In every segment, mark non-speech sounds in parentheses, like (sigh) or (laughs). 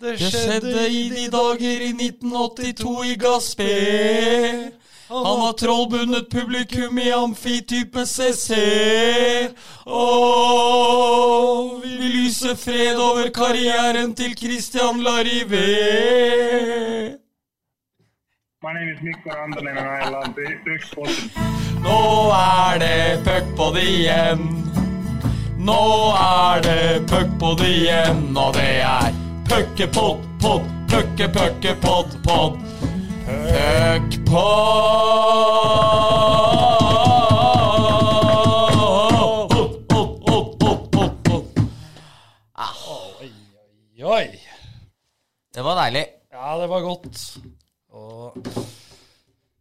Det skjedde i de dager i 1982 i Gaspé. Han har trollbundet publikum i amfitype CC. Og vi lyser fred over karrieren til Christian Larivé. My name is Mikko på and I love the Nå er det igjen. Nå er det igjen, og det er puckepod, pod, pukke, pukke, pod, pod. Puckpod. Oi! Det var deilig. Ja, det var godt. Og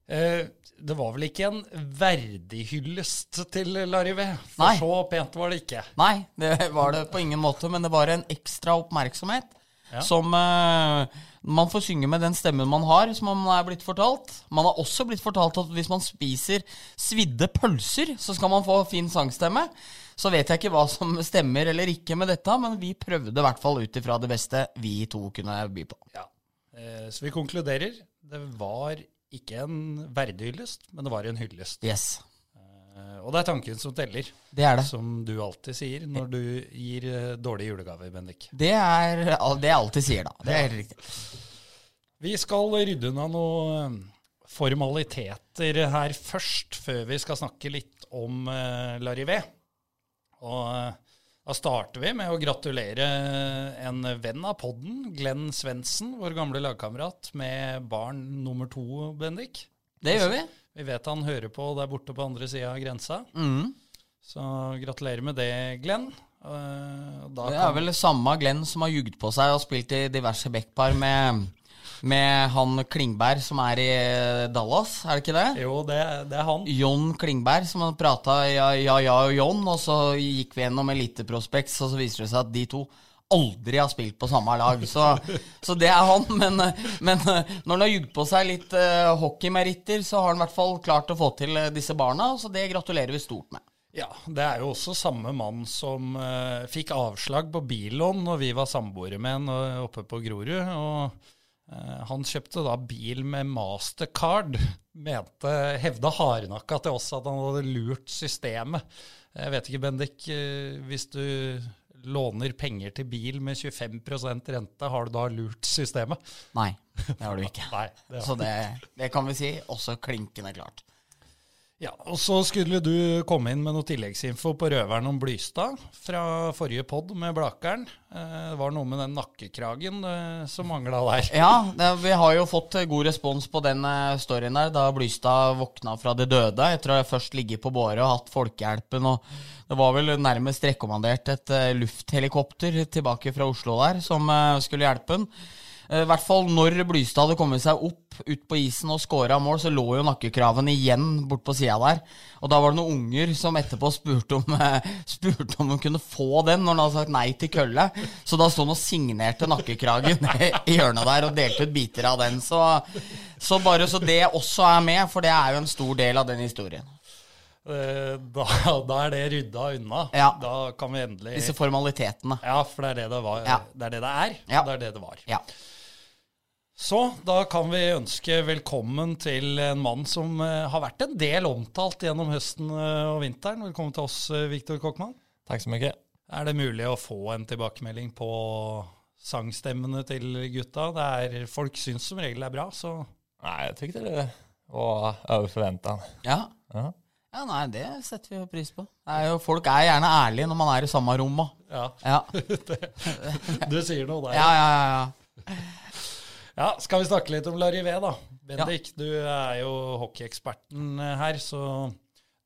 eh, det var vel ikke en verdig hyllest til Larivé? For Nei. så pent var det ikke. Nei, det var det på ingen måte, men det var en ekstra oppmerksomhet. Ja. Som uh, man får synge med den stemmen man har, som man er blitt fortalt. Man har også blitt fortalt at hvis man spiser svidde pølser, så skal man få fin sangstemme. Så vet jeg ikke hva som (laughs) stemmer eller ikke med dette, men vi prøvde i hvert fall ut ifra det beste vi to kunne by på. Ja. Eh, så vi konkluderer. Det var ikke en verdig hyllest, men det var en hyllest. Yes, og det er tanken som teller, det er det. som du alltid sier når du gir eh, dårlige julegaver, Bendik. Det er det jeg alltid sier, da. Det er helt riktig. Vi skal rydde unna noen formaliteter her først, før vi skal snakke litt om uh, Larivé. Og eh, da starter vi med å gratulere en venn av podden, Glenn Svendsen, vår gamle lagkamerat, med barn nummer to, Bendik. Det gjør vi. Vi vet han hører på der borte på andre sida av grensa. Mm. Så gratulerer med det, Glenn. Da Det er vel samme Glenn som har jugd på seg og spilt i diverse backpar med, med han Klingberg som er i Dallas, er det ikke det? Jo, det, det er han. John Klingberg som han prata ja, ja, ja og John, og så gikk vi gjennom Elite Prospects, og så viser det seg at de to aldri har spilt på samme lag. Så, så det er han. Men, men når han har jugd på seg litt uh, hockeymeritter, så har han i hvert fall klart å få til eh, disse barna, så det gratulerer vi stort med. Ja, det er jo også samme mann som uh, fikk avslag på billån når vi var samboere med eh, oppe på Grorud. Og eh, han kjøpte da bil med mastercard. Mente, hevda hardnakka til oss at han hadde lurt systemet. Jeg vet ikke, Bendik, eh, hvis du låner penger til bil med 25% rente, har du da lurt systemet? Nei, det har du ikke. Nei. Det Så det, det kan vi si også klinkende klart. Ja, og så skulle du komme inn med noe tilleggsinfo på røveren om Blystad fra forrige pod med Blakeren. Eh, Det var noe med den nakkekragen eh, som mangla der. Ja, det, vi har jo fått eh, god respons på den storyen der, da Blystad våkna fra det døde etter å ha først ligget på båre og hatt folkehjelpen. og Det var vel nærmest rekommandert et lufthelikopter tilbake fra Oslo der som skulle hjelpe han. Eh, I hvert fall når Blystad hadde kommet seg opp ut på isen og scora mål, så lå jo nakkekraven igjen bort på sida der. Og da var det noen unger som etterpå spurte om, eh, (laughs) spurte om de kunne få den når han hadde sagt nei til kølle. Så da sto han og signerte nakkekragen (laughs) i hjørnet der og delte ut biter av den. Så, så bare så det også er med, for det er jo en stor del av den historien. Eh, Da, (laughs) da er det rydda unna. Ja. Da kan vi endelig Disse formalitetene. Ja, for det er det det var. Ja. Det er det det er. Ja. Det er det det var. Ja. Så da kan vi ønske velkommen til en mann som eh, har vært en del omtalt gjennom høsten eh, og vinteren. Velkommen til oss, eh, Viktor Kokkmann. Takk så mye. Er det mulig å få en tilbakemelding på sangstemmene til gutta? Det er, folk syns som regel det er bra, så Nei, jeg tror ikke det var over forventa. Ja. Ja. ja, nei, det setter vi jo pris på. Det er jo, folk er gjerne ærlige når man er i samme rom òg. ja. Ja. (laughs) Du sier noe der. ja, ja, ja, ja. Ja, Skal vi snakke litt om Larivé, da? Bendik, du er jo hockeyeksperten her, så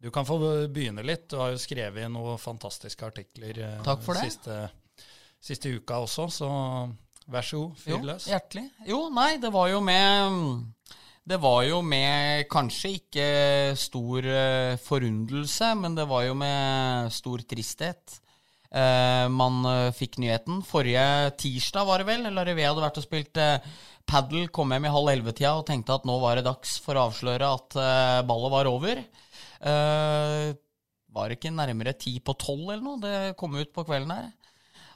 du kan få begynne litt. Du har jo skrevet noen fantastiske artikler eh, Takk for det. Siste, siste uka også, så vær så god, fyr løs. hjertelig. Jo, nei, det var jo med Det var jo med kanskje ikke stor eh, forundelse, men det var jo med stor tristhet. Eh, man eh, fikk nyheten. Forrige tirsdag var det vel. Larivé hadde vært og spilt eh, padel, kom hjem i halv elleve-tida og tenkte at nå var det dags for å avsløre at uh, ballet var over. Uh, var det ikke nærmere ti på tolv eller noe? Det kom ut på kvelden her.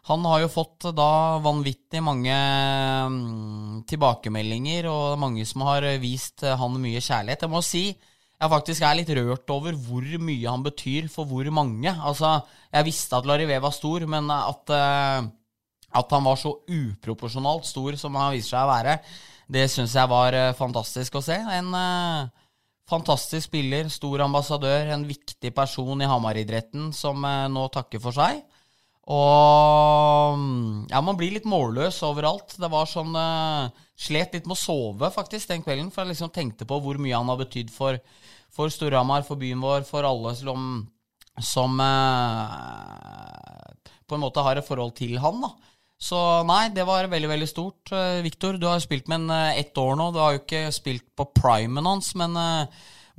Han har jo fått da vanvittig mange mm, tilbakemeldinger, og mange som har vist han mye kjærlighet. Jeg må si jeg faktisk er litt rørt over hvor mye han betyr for hvor mange. Altså, jeg visste at Larivé var stor, men at, eh, at han var så uproporsjonalt stor som han viser seg å være, det syns jeg var eh, fantastisk å se. En uh, fantastisk spiller, stor ambassadør, en viktig person i Hamar-idretten som uh, nå takker for seg. Og mm, ja, man blir litt målløs overalt. Det var sånn uh, Slet litt med å sove faktisk den kvelden, for jeg liksom tenkte på hvor mye han har betydd for, for Storhamar, for byen vår, for alle som, som uh, på en måte har et forhold til han. da. Så nei, det var veldig veldig stort. Uh, Viktor, du har jo spilt med en ett år nå. Du har jo ikke spilt på primen hans, men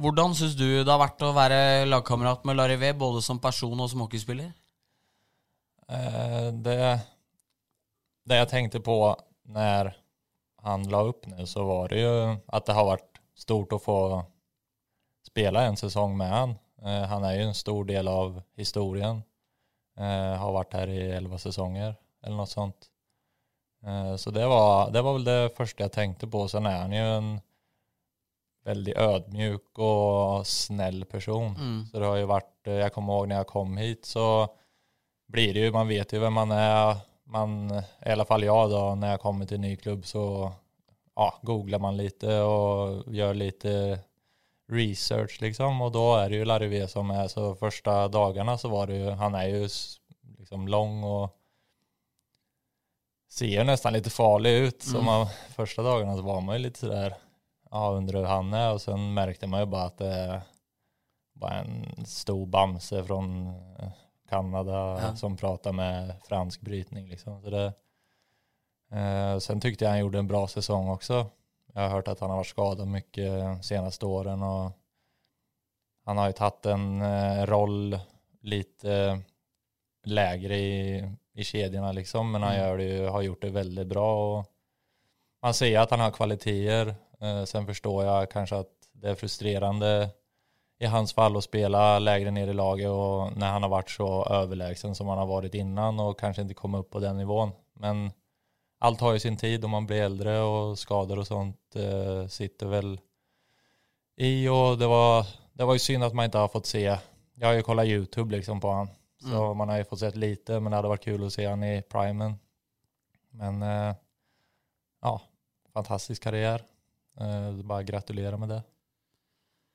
hvordan syns du det har vært å være lagkamerat med Larivé, både som person og som hockeyspiller? Eh, det, det jeg tenkte på når han la opp nå, så var det jo at det har vært stort å få spille en sesong med han. Eh, han er jo en stor del av historien. Eh, har vært her i elleve säsonger eller noe sånt. Så det var, det var vel det første jeg tenkte på. Sen er han jo en veldig ødmjuk og snill person. Mm. Så det har jo vært Jeg kommer ihåg når jeg kom hit så blir det jo man vet jo vem man er. Man, I alle fall ja da, når jeg kommer til en ny klubb så ja, googler man lite og gjør litt research liksom Og da er det jo Larry V som er så første dagene så var det jo han er jo liksom lang och ser nästan lite farlig ut. Så mm. man, första dagarna så var man ju lite sådär, ja undrar hur han är och sen märkte man ju bara att det var en stor bamse från Kanada ja. som pratar med fransk brytning. Liksom. Så det, eh, sen tyckte jag han gjorde en bra säsong också. Jag har hört att han har varit skadad mycket senaste åren och han har ju tagit en eh, roll lite lägre i, i kedjorna liksom, men han mm. gör det har gjort det väldigt bra. Och man ser att han har kvaliteter. Eh, sen förstår jag kanske att det är frustrerande i hans fall att spela lägre ner i laget och när han har varit så överlägsen som han har varit innan och kanske inte komma upp på den nivån. Men allt har ju sin tid och man blir äldre och skador och sånt eh, sitter väl i och det var, det var ju synd att man inte har fått se. Jag har ju kollat YouTube liksom på han. Så mm. man har ju fått sett lite men det hade varit kul att se han i primen. Men eh, ja, fantastisk karriär. Eh, bare gratulera med det.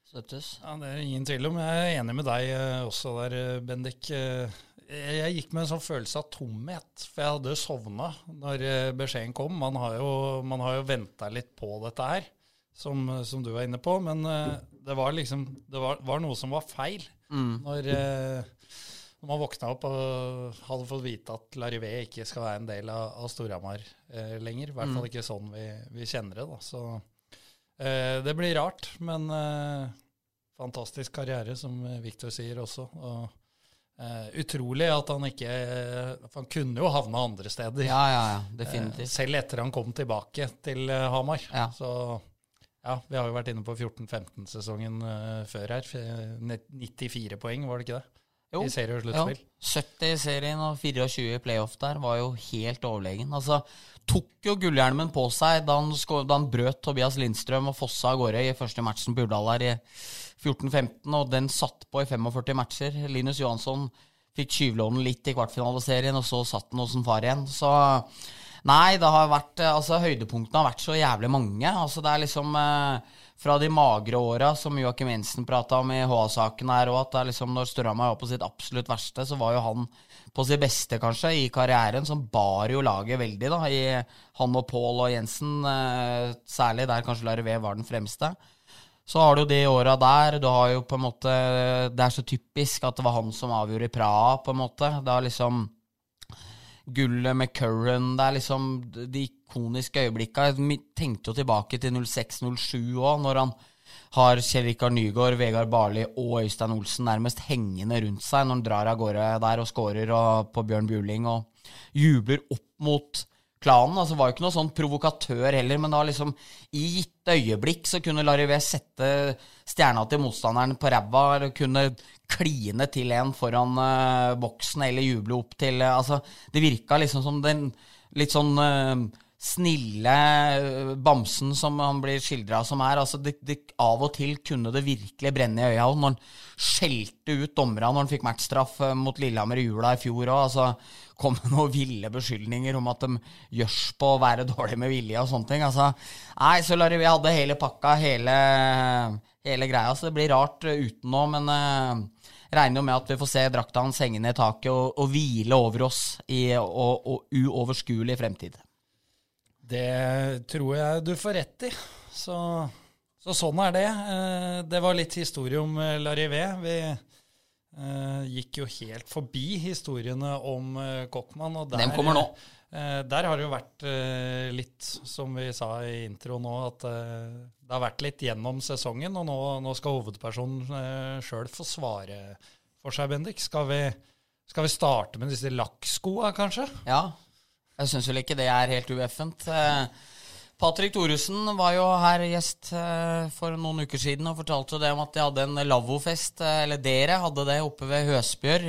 støttes. Ja, Det er ingen tvil om. Jeg er enig med deg eh, også der, eh, Bendik. Eh, jeg gikk med en sånn følelse av tomhet, for jeg hadde sovna når beskjeden kom. Man har jo, man jo venta litt på dette her, som, som, du var inne på. Men det var liksom Det var, var noe som var feil. Mm. Når, når, man våkna opp og hadde fått vite at Larivé ikke skal være en del av, av Storhamar eh, lenger. I hvert fall mm. ikke sånn vi, vi kjenner det. da, så Eh, det blir rart, men eh, fantastisk karriere, som Viktor sier også. Og, eh, utrolig at han ikke For han kunne jo havna andre steder. Ja, ja, ja, definitivt. selv etter han kom tilbake til Hamar. Ja. Så ja, vi har jo vært inne på 14-15-sesongen før her. 94 poeng, var det ikke det? Jo, I serie og sluttspill. Ja. 70 i serien og 24 i playoff der var jo helt overlegen. Altså, tok jo gullhjelmen på seg da han, da han, brøt Tobias Lindstrøm og fossa av gårde i første matchen på Urdal her i 14-15, og den satt på i 45 matcher. Linus Johansson fikk tyvlånen litt i kvartfinaliserien, og så satt han hos en far igjen. Så nei, det har vært Altså, høydepunktene har vært så jævlig mange. Altså, det er liksom eh, fra de magre åra som Joakim Jensen prata om i HA-saken her, og at liksom når Storhamar var på sitt absolutt verste, så var jo han på sitt beste, kanskje, i karrieren, som bar jo laget veldig, da, i han og Pål og Jensen, eh, særlig der kanskje Larvé var den fremste. Så har du de åra der, du har jo på en måte Det er så typisk at det var han som avgjorde i Praha, på en måte. Det har liksom Gullet med Curran Det er liksom de ikoniske øyeblikka. Jeg tenkte jo tilbake til 06-07 òg, når han har Kjell Rikard Nygaard, Vegard Barli og Øystein Olsen nærmest hengende rundt seg når han drar av gårde der og scorer på Bjørn Bjuling og jubler opp mot klanen. Altså var jo ikke noe sånn provokatør heller, men da liksom i gitte øyeblikk så kunne Larivé sette stjerna til motstanderen på ræva, kunne kline til en foran uh, boksen eller juble opp til uh, Altså, det virka liksom som den litt sånn uh, snille bamsen som han blir skildra som er. Altså, det, det, av og til kunne det virkelig brenne i øya når han skjelte ut dommerne når han fikk matchstraff mot Lillehammer i jula i fjor òg. Altså, kom med noen ville beskyldninger om at de gjørs på å være dårlig med vilje og sånne ting. Altså, nei, så vi hadde hele pakka, hele, hele greia. Så det blir rart uten nå, men uh, regner jo med at vi får se drakta hans hengende i taket og, og hvile over oss i og, og uoverskuelig fremtid. Det tror jeg du får rett i. Så, så sånn er det. Eh, det var litt historie om eh, Larivé. Vi Uh, gikk jo helt forbi historiene om Kokkmann. Og der, Den kommer nå. Uh, der har det jo vært litt, som vi sa i intro nå, at det har vært litt gjennom sesongen. Og nå, nå skal hovedpersonen sjøl få svare for seg, Bendik. Skal vi, skal vi starte med disse lakkskoa, kanskje? Ja. Jeg syns vel ikke det er helt ueffent. Patrick Thoresen var jo her gjest eh, for noen uker siden og fortalte det om at de hadde en lavvofest, eh, eller dere hadde det oppe ved Høsbjørg.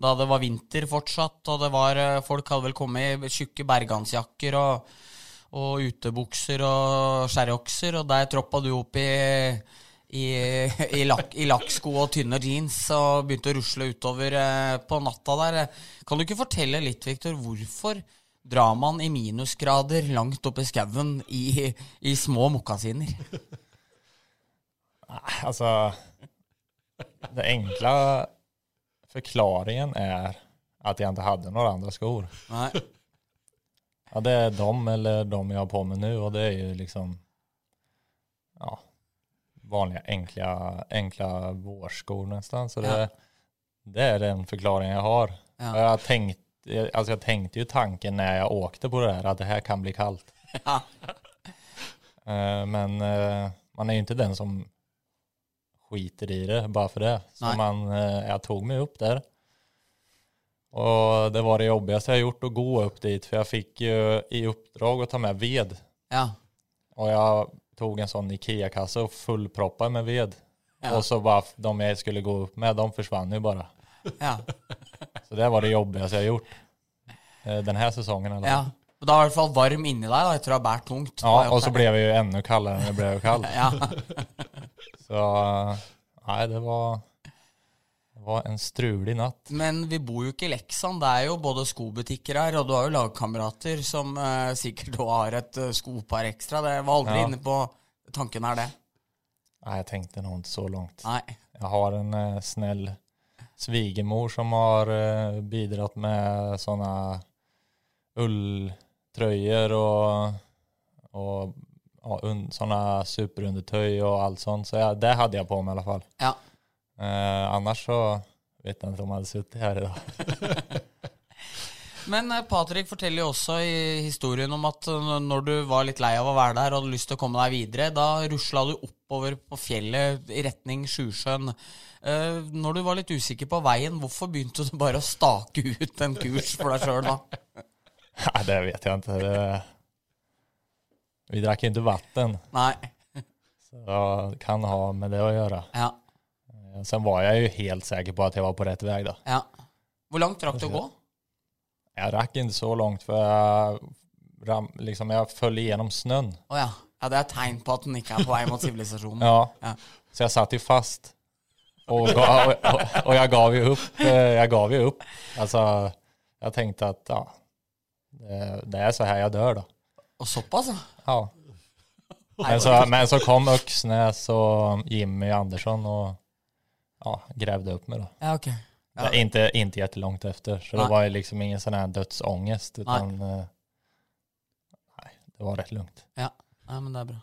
Eh, da det var vinter fortsatt, og det var folk hadde vel kommet i tjukke bergansjakker og, og utebukser og sherryokser, og der troppa du opp i i, (laughs) i, lak, i lakksko og tynne jeans og begynte å rusle utover på natta der. Kan du ikke fortelle litt, Viktor, hvorfor drar man i minusgrader langt opp i skauen i, i, små mokkasiner? Nei, altså Det enkle forklaringen er at jeg ikke hadde noen andre skor. Nej. Ja, det er dem eller dem jeg har på meg nå, og det er jo liksom ja, vanlige, enkla, enkla vårskor nesten. Så det, ja. det er den forklaringen jeg har. Ja. Jeg tänkt, alltså jag tänkte ju tanken när jag åkte på det här att det här kan bli kallt. Ja. Eh, men eh, man är ju inte den som skiter i det bare for det. Så man, jeg tok tog opp der. Og Och det var det jobbigste jeg har gjort å gå opp dit For jeg fikk jo i oppdrag å ta med ved. Ja. Og jeg tog en sånn Ikea-kasse og fullproppa med ved. Ja. Og så var de jeg skulle gå opp med, de forsvant jo bare. Ja. Så det var det jobbigste jeg har gjort denne sesongen. Eller? Ja. Og da var i hvert fall varm inni deg da, etter å ha båret tungt. Ja, og så ble vi jo enda kaldere enn det ble jo kaldt. ja. Så nei, det var, det var en strulig natt. Men vi bor jo ikke i Leksand. Det er jo både skobutikker her, og du har jo lagkamerater som eh, sikkert òg har et uh, skopar ekstra. Det var aldri ja. inne på tanken her, det. Nei, jeg tenkte nå ikke så langt. Nei. Jeg har en eh, snill svigermor som har eh, bidratt med sånne ulltrøyer og, og ja, sånne superundertøy og alt sånt. Så jeg, det hadde jeg på meg i alle fall. Ja. Eh, annars så vet jeg ikke om jeg hadde sittet her i dag. (laughs) Men eh, Patrick forteller jo også i historien om at eh, når du var litt lei av å være der og hadde lyst til å komme deg videre, da rusla du oppover på fjellet i retning Sjusjøen. Uh, når du var litt usikker på veien, hvorfor begynte du bare å stake ut en kurs for deg sjøl da? (laughs) Nei, det vet jeg ikke. Det... Vi drakk ikke vann. Nei. Så det kan ha med det å gjøre. Ja. Uh, sen var jeg jo helt sikker på at jeg var på rett vei. da. Ja. Hvor langt rakk du å gå? Jeg rakk ikke så langt, for jeg, liksom, jeg følger gjennom snøen. Oh, ja. ja, det er tegn på at den ikke er på vei mot sivilisasjonen. (laughs) ja. ja. så jeg satt jo fast. Og, ga, og, og, og, jeg gav jo opp. Eh, jeg gav jo opp. Altså, jeg tenkte at ja, det, det er så her jeg dør, da. Og såpass, ja? Men så, men så kom Øksnes og Jimmy Andersson og ja, gravde opp meg, da. Ja, okay. Ja. Inte, inte jättelångt efter. Så nej. det var liksom ingen sån här dödsångest. Utan, nej. Eh, nej, det var rätt lugnt. Ja. ja, men det er bra.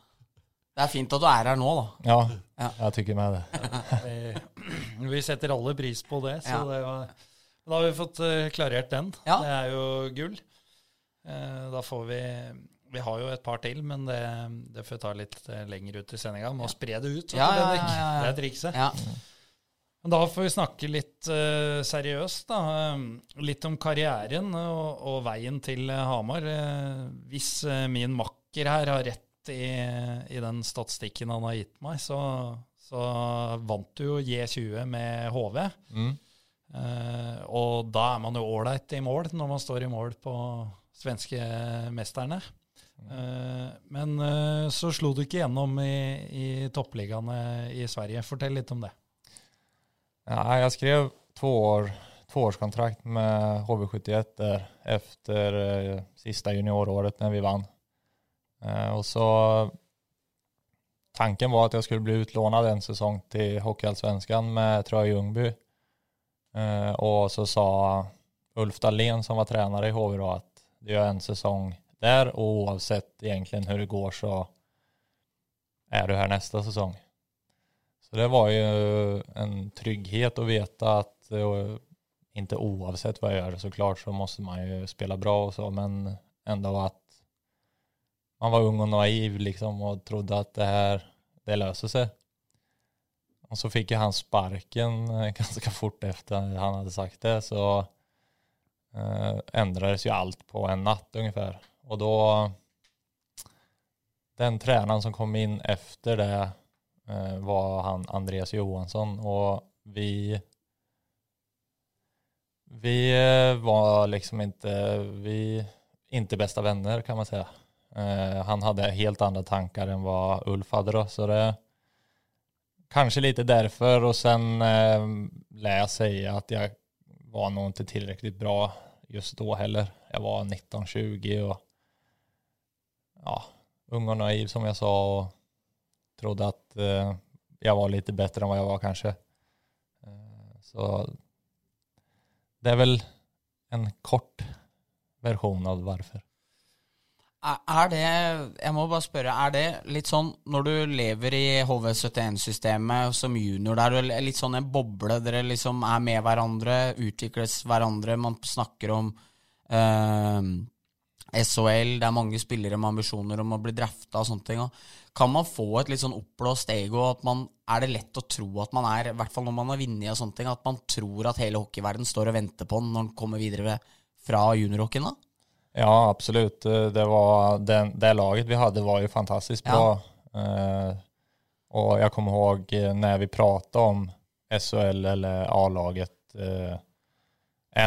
Det er fint at du er her nå, da. Ja, ja. jeg tykker meg det. (laughs) vi, vi setter alle pris på det. Så ja. det var, da har vi fått uh, klarert den. Ja. Det er jo gull. Uh, da får vi Vi har jo et par til, men det, det får vi ta litt uh, lenger ut i sendinga. Må spre det ut. Ja, ja, ja, Det er trikset. Ja. Men Da får vi snakke litt uh, seriøst, da. Eh, Litt om karrieren og, og veien til eh, Hamar. Eh, hvis uh, min makker her har rett i, i den statistikken han har gitt meg, så, så vant du jo J20 med HV. Mm. Uh, og da er man jo ålreit i mål når man står i mål på svenske mesterne. Eh, men eh, så slo du ikke gjennom i, i toppligaene i Sverige. Fortell litt om det. Ja, jeg skrev toårskontrakt år, med HV71 där efter eh, siste junioråret når vi vann. Eh, og så tanken var at jeg skulle bli utlånad en sesong til Hockeyallsvenskan med Trøy Ljungby. Eh, og så sa Ulf Dahlén som var trener i HV at det er en säsong där och oavsett egentligen hur det går så är du här nästa säsong. Så det var ju en trygghet att veta att eh, inte oavsett vad jag gör såklart så måste man ju spela bra och så men ändå att man var ung och naiv liksom och trodde att det här det löser sig. Och så fick ju han sparken eh, (laughs) ganska fort efter han hade sagt det så eh, ändrades ju allt på en natt ungefär. Och då den tränaren som kom in efter det eh, var han Andreas Johansson och vi vi eh, var liksom inte, vi, inte bästa vänner kan man säga. Eh, han hade helt andra tankar än vad Ulf hade då, så det kanske lite därför och sen eh, lär jag säga att jag var nog inte tillräckligt bra just då heller. Jag var 19-20 och ja, ung och naiv som jag sa och trodde att eh, jag var lite bättre än vad jag var kanske. Eh, så det är väl en kort version av varför. Er det Jeg må bare spørre, er det litt sånn når du lever i HV71-systemet som junior, du er litt sånn en boble, dere liksom er med hverandre, utvikles hverandre, man snakker om eh, SHL, det er mange spillere med ambisjoner om å bli drafta og sånne ting. Og kan man få et litt sånn oppblåst ego? At man, er det lett å tro at man er, i hvert fall når man har vunnet og sånne ting, at man tror at hele hockeyverdenen står og venter på den når den kommer videre fra juniorhockeyen? da? Ja, absolut. Eh, Det, var, det, det laget vi hadde, var jo fantastisk bra. Eh, og jeg kommer ihåg når vi pratet om SHL eller A-laget, eh,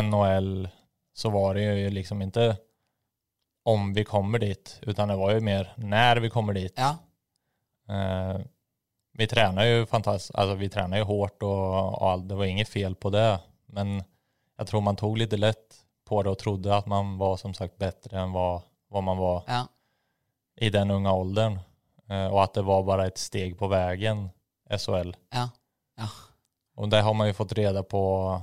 NHL, så var det jo liksom inte om vi kommer dit, utan det var ju mer när vi kommer dit. Ja. Eh, vi tränar ju fantastiskt, alltså vi tränar ju hårt och, och det var inget fel på det. Men jag tror man tog lite lätt på det och trodde att man var som sagt bättre än vad, vad man var ja. i den unga åldern. Eh, och att det var bara ett steg på vägen, SHL. Ja. Ja. Och det har man ju fått reda på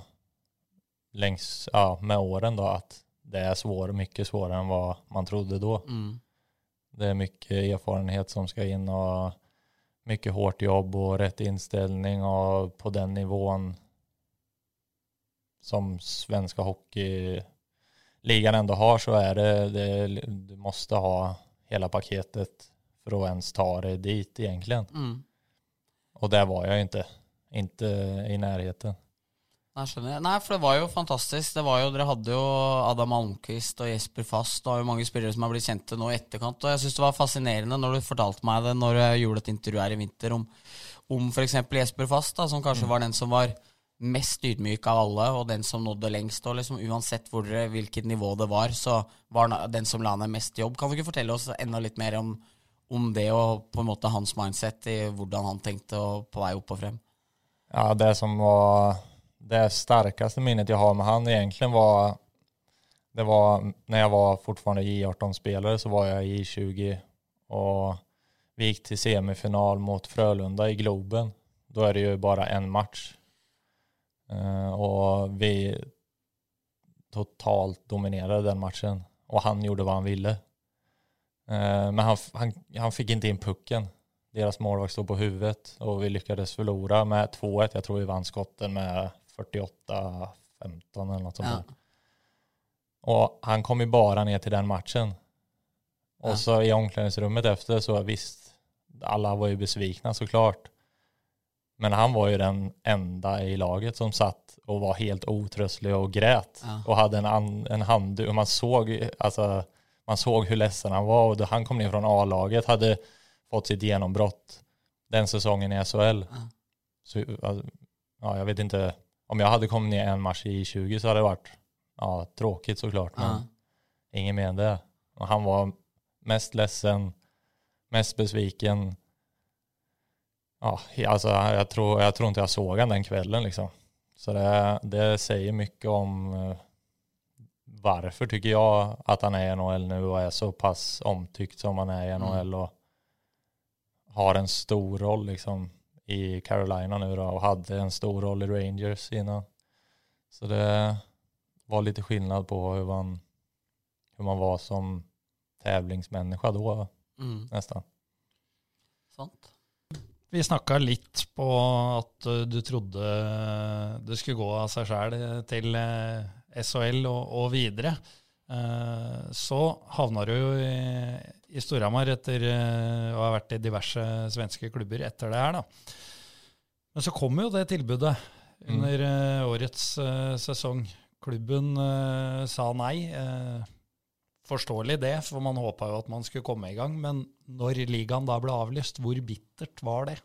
längs, ja, med åren då, att det är svår, mycket svårare än vad man trodde då. Mm. Det är mycket erfarenhet som ska in och mycket hårt jobb och rätt inställning och på den nivån som svenska hockeyligan ändå har så är det, det du måste ha hela paketet för att ens ta dig dit egentligen. Mm. Och där var jag inte, inte i närheten. Nei. Nei, for det var jo fantastisk. Det var jo, Dere hadde jo Adam Almqvist og Jesper Fast og jo mange spillere som har blitt kjente nå i etterkant. Og jeg syns det var fascinerende når du fortalte meg det når jeg gjorde et intervju her i vinter om, om f.eks. Jesper Fast, da, som kanskje var den som var mest ydmyk av alle, og den som nådde lengst. Og liksom Uansett hvor hvilket nivå det var, så var den som la ned mest jobb. Kan du ikke fortelle oss enda litt mer om, om det og på en måte hans mindset i hvordan han tenkte og på vei opp og frem? Ja, det som var det starkaste minnet jag har med han egentligen var det var när jag var fortfarande J18-spelare så var jag i 20 och vi gick till semifinal mot Frölunda i Globen. Då är det ju bara en match. Eh, och vi totalt dominerade den matchen och han gjorde vad han ville. Eh, men han, han, han fick inte in pucken. Deras målvakt stod på huvudet och vi lyckades förlora med 2-1. Jag tror vi vann skotten med 48-15 eller något sånt Ja. Och han kom ju bara ner till den matchen. Och Ja. så i omklädningsrummet efter så visst, alla var ju besvikna såklart. Men han var ju den enda i laget som satt och var helt otröstlig och grät. Ja. Och hade en, an, en handduk. Man såg, alltså, man såg hur ledsen han var. Och han kom ner från A-laget, hade fått sitt genombrott den säsongen i SHL. Ja. Så, ja, jag vet inte. Om jag hade kommit ner en match i 20 så hade det varit ja, tråkigt såklart. Men Ja. Ingen mer än det. Och han var mest ledsen, mest besviken. Ja, alltså jag tror, jag tror inte jag såg han den kvällen liksom. Så det, det säger mycket om hvorfor varför tycker jag att han är i NHL nu och är så pass omtyckt som han är i NHL och har en stor roll liksom i Carolina nu då och hade en stor roll i Rangers innan. Så det var lite skillnad på hur man hur man var som tävlingsmänniska då Mm. nästan. Sant. Vi snakka litt på at eh, du trodde det skulle gå av seg sjæl til eh, SHL og, og videre. Eh, Så havna du jo i, i Storhamar etter eh, å ha vært i diverse svenske klubber etter det her, da. Men så kom jo det tilbudet Mm. under mm. årets eh, sesong. Klubben eh, sa nei. Eh, Forståelig det, for man håpa jo at man skulle komme i gang. Men når ligaen da ble avlyst, hvor bittert var det?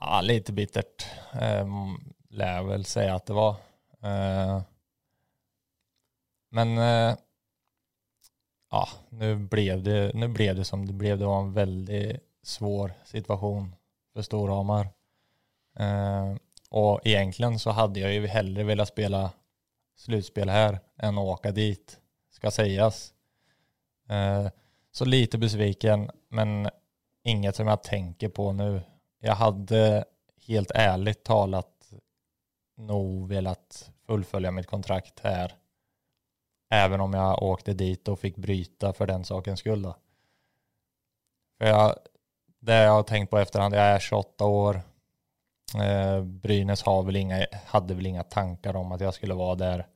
Ja, lite bittert. Um, lär vel si at det var. Eh, men eh, ja, nu blev, det, det som det blev. Det var en väldigt svår situation för Storhamar. Eh, och egentligen så hade jag ju hellre velat spela slutspel här än att åka dit, ska sägas. Eh, så lite besviken, men inget som jag tänker på nu. Jag hade helt ärligt talat nog velat fullfölja mitt kontrakt här. Även om jag åkte dit och fick bryta för den sakens skull. Då. För jag, det jag har tänkt på efterhand, jag är 28 år. Eh, Brynäs har väl inga, hade väl inga tankar om att jag skulle vara där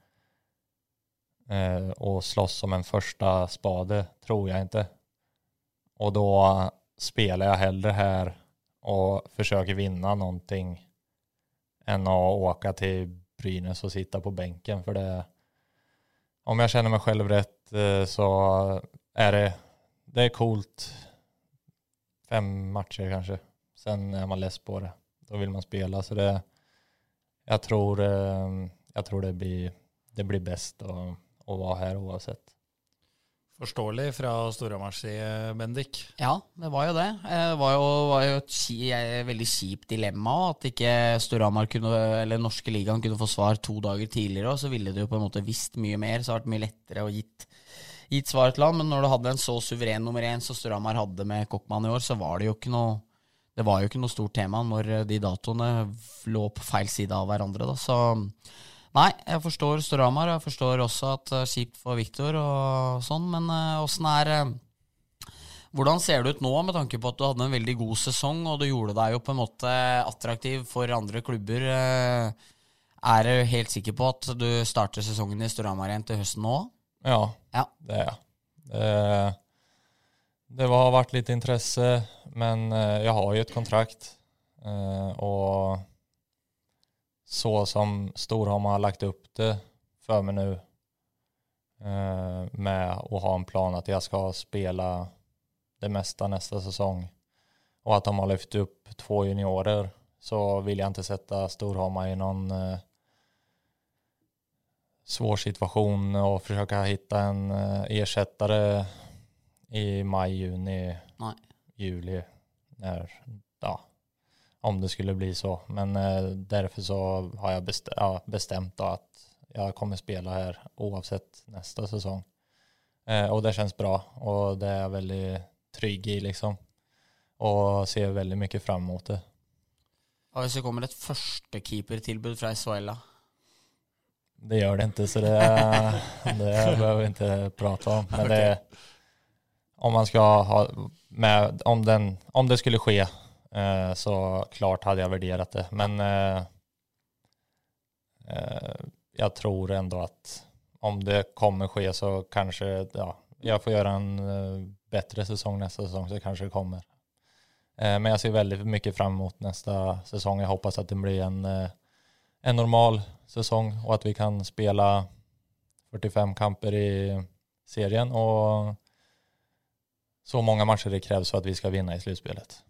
eh, och slåss som en första spade, tror jag inte. Och då spelar jag hellre här och försöker vinna någonting än att åka till Brynäs och sitta på bänken. För det, om jag känner mig själv rätt eh, så är det, det är coolt. Fem matcher kanske. Sen är man less på det. Då vill man spela. Så det, jag tror, eh, jag tror det blir, det blir bäst att, att vara här oavsett. Forståelig fra Storhamars side, Bendik. Ja, det var jo det. Eh, Det var jo, var jo et ki- eh, veldig kjipt dilemma at ikke Storhamar eller norske ligaen kunne få svar to dager tidligere, og så ville du jo på en måte visst mye mer, så det hadde vært mye lettere å gitt, gitt svar til han. Men når du hadde en så suveren nummer én som Storhamar hadde med Kokkmann i år, så var det jo ikke noe det var jo ikke noe stort tema når eh, de datoene lå på feil side av hverandre. Da. Så nei, jeg forstår Storhamar, og jeg forstår også at det er kjipt for Viktor og sånn, men åssen er eh, hvordan ser det ut nå, med tanke på at du hadde en veldig god sesong, og du gjorde deg jo på en måte attraktiv for andre klubber? eh, Er du helt sikker på at du starter sesongen i Storhamar igjen til høsten nå? Ja, Ja. det er jeg. Det, det har vært litt interesse, men jeg har jo et kontrakt. Eh, Och så som Storhamar har lagt upp det för mig nu eh, med att ha en plan att jag ska spela det mesta nästa säsong och att de har lyft upp två juniorer så vill jag inte sätta Storhamar i någon eh, svår situation och försöka hitta en eh, ersättare i maj, juni, Nej. juli. När, om det skulle bli så. Men eh, derfor så har jag bestemt ja, bestämt då att jag kommer spela här oavsett nästa säsong. Eh, och det känns bra och det är jag väldigt trygg i liksom. Och ser väldigt mycket fram emot det. Og det kommer et førstekeepertilbud fra SHL. Det gjør det ikke, så det, (laughs) det behøver vi ikke prate om. Men det, om man ska ha med, om, den, om det skulle ske eh, så klart hadde jeg vurdert det. Men eh, eh, jag tror ändå at om det kommer skje, så kanskje ja, jeg får gjøre en eh, bättre säsong nästa säsong så kanskje det kommer Eh, men jeg ser veldig mye fram mot neste sesong. Jeg hoppas at det blir en, eh, en normal sesong, og at vi kan spela 45 kamper i serien og så mange matcher det kreves for at vi skal vinne i slutspelet.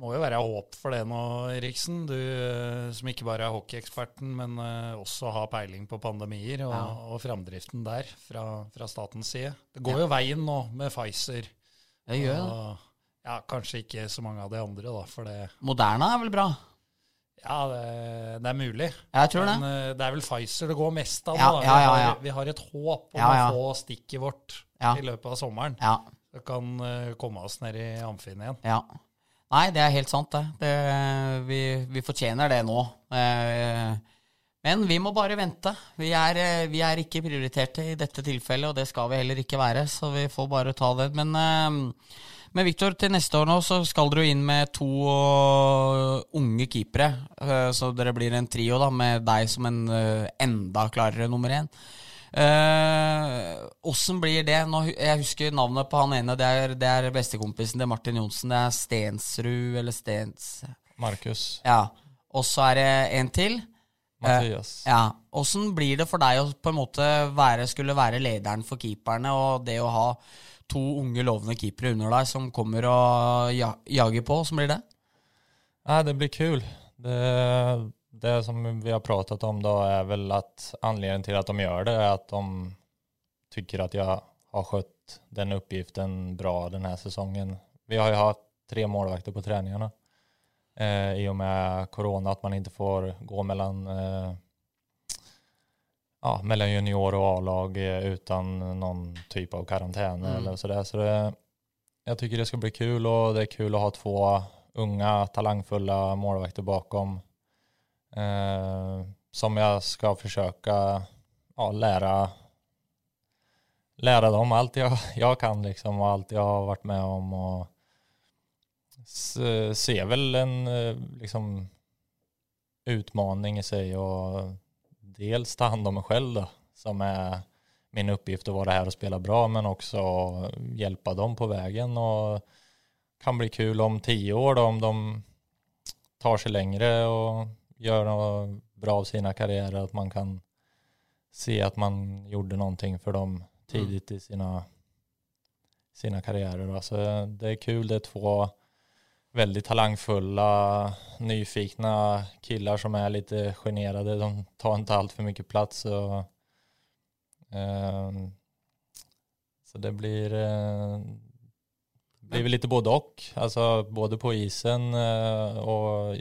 Det må jo være håp for det nå, Eriksen. Du eh, som ikke bare er hockeyeksperten, men eh, også har peiling på pandemier og, Ja. og framdriften der fra, fra statens side. Det går jo veien nå med Pfizer. Det gjør det. ja, kanskje ikke så mange av de andre, da, for det Moderna er vel bra? Ja, det, det er mulig. Jeg tror det. Men det. det er vel Pfizer det går mest av. Ja, da. ja, ja, ja. har, vi har et håp om Ja, ja. å få stikket vårt Ja. i løpet av sommeren. Ja. Så kan uh, komme oss ned i amfien igjen. Ja. Nei, det er helt sant, det. det vi, vi fortjener det nå. Eh, Men vi må bare vente. Vi er, eh, vi er ikke prioriterte i dette tilfellet, og det skal vi heller ikke være, så vi får bare ta det. Men, eh, men Viktor, til neste år nå så skal dere inn med to unge keepere. Så dere blir en trio da, med deg som en enda klarere nummer én. Åssen blir det? Nå, jeg husker navnet på han ene. Det er, det er bestekompisen til Martin Johnsen. Det er Stensrud eller Stens... Markus. Ja. Og så er det en til. Mattias. Ja. Åssen blir det for deg å på en måte være, skulle være lederen for keeperne, og det å ha to unge, lovende keepere under deg som kommer og ja, jager på? Åssen blir det? Nei, det blir kul. Det, det som vi har pratat om då är väl att anledningen till att de gör det är att de tycker att jag har skött den uppgiften bra den här säsongen. Vi har ju haft tre målvakter på träningarna eh, i och med corona, att man inte får gå mellan, eh, ja, mellan junior och A-lag eh, utan någon typ av karantän Mm. eller sådär. Så det, jag tycker det ska bli kul och det är kul att ha två unga talangfulla målvakter bakom eh, som jag ska försöka ja, lära lära dem allt jag, jag kan liksom och allt jag har varit med om och se, se väl en eh, liksom utmaning i sig och dels ta hand om mig själv då som är min uppgift att vara här och spela bra men också hjälpa dem på vägen och kan bli kul om tio år då om de tar sig längre och gör något bra av sina karriärer att man kan se att man gjorde någonting för dem tidigt i sina, sina karriärer. Då. Det är kul, det är två väldigt talangfulla, nyfikna killar som är lite generade. De tar inte allt för mycket plats. Och, ehm, så det blir, eh, blir lite både och. Alltså både på isen eh, och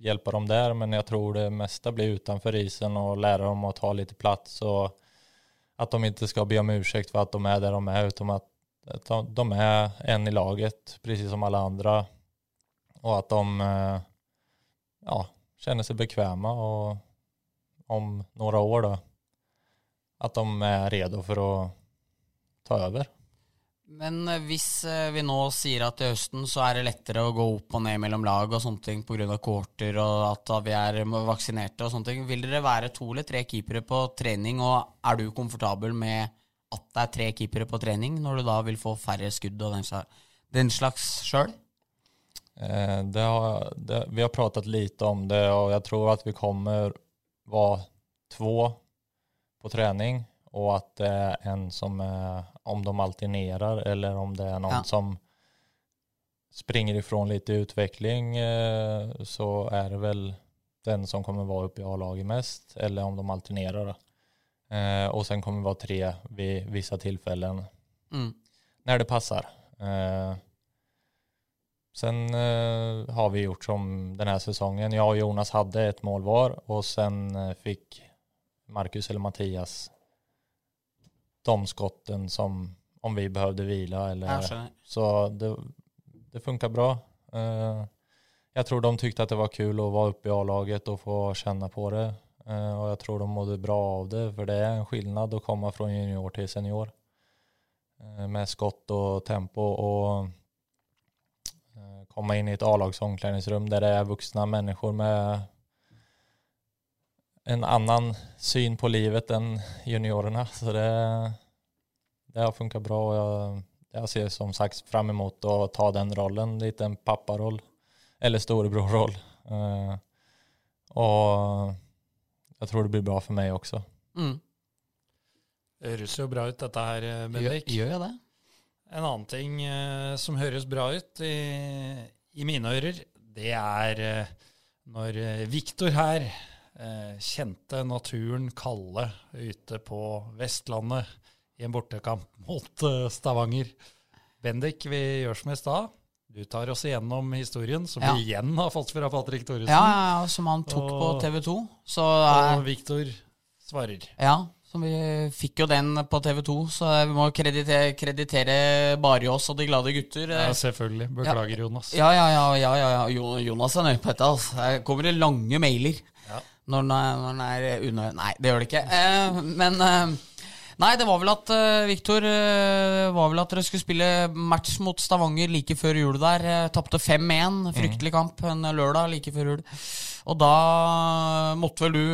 hjälpa dem där. Men jag tror det mesta blir utanför isen och lära dem att ta lite plats. Och att de inte ska be om ursäkt för att de är där de är. Utan att, de är en i laget, precis som alla andra. Och att de eh, ja, känner sig bekväma och om några år då att de är redo för att ta över. Men eh, hvis eh, vi nå sier at til høsten så er det lettere å gå opp og ned mellom lag og sånne ting pga. kohorter og at vi er vaksinerte og sånne ting, vil dere være to eller tre keepere på trening, og er du komfortabel med at det er tre keepere på trening, når du da vil få færre skudd og den, slags sjøl? Eh, vi har pratet lite om det og jeg tror at vi kommer være två på trening, og at det er en som är, om de alternerer, eller om det er noen Ja. som springer ifrån lite utveckling eh, så er det vel den som kommer vara uppe i A-laget mest eller om de alternerer. Og Eh, och sen kommer det vara tre vid vissa tillfällen Mm. når det passar. Eh, sen eh, har vi gjort som den här säsongen. Jag och Jonas hadde ett mål var og sen fikk fick Marcus eller Mattias de skotten som om vi behövde vila eller så det, det funkar bra. Uh, jag tror de tyckte att det var kul att vara uppe i A-laget och få känna på det. Uh, och jag tror de mådde bra av det för det är en skillnad att komma från junior till senior. Uh, med skott och tempo och eh, komma in i ett A-lags omklädningsrum där det är vuxna människor med en annen syn på livet enn juniorene. Så det, det har funka bra og jeg, jeg, ser som sagt fram emot å ta den rollen, Litt en papparoll eller storebrorroll. Uh, og jeg tror det blir bra for meg også. Mm. Det høres jo bra ut, dette her, eh, Bendik. Gjør, gjør jeg det? En annen ting uh, som høres bra ut i, i mine ører, det er uh, når Viktor her kjente naturen kalle ute på Vestlandet i en bortekamp (laughs) mot eh, Stavanger. Bendik, vi gjør som i stad. Du tar oss igjennom historien, som Ja. vi igjen har fått fra Patrick Thoresen. Ja, ja, ja, som han tok på TV 2. Så Og eh, Viktor svarer. Ja, så vi fikk jo den på TV 2, så vi må kreditere, kreditere Barjås og De glade gutter. Ja, selvfølgelig. Beklager, Jonas. Ja, ja, ja, ja, ja, ja. Jo- Jonas er nøye på dette. Altså. Her kommer det lange mailer Ja. Når den er, når den er unø... Nei, det gjør det ikke. Eh, men eh, Nei, det var vel at uh, Viktor uh, var vel at dere skulle spille match mot Stavanger like før jul der. Uh, Tapte 5-1. Fryktelig kamp en lørdag like før jul. Og da måtte vel du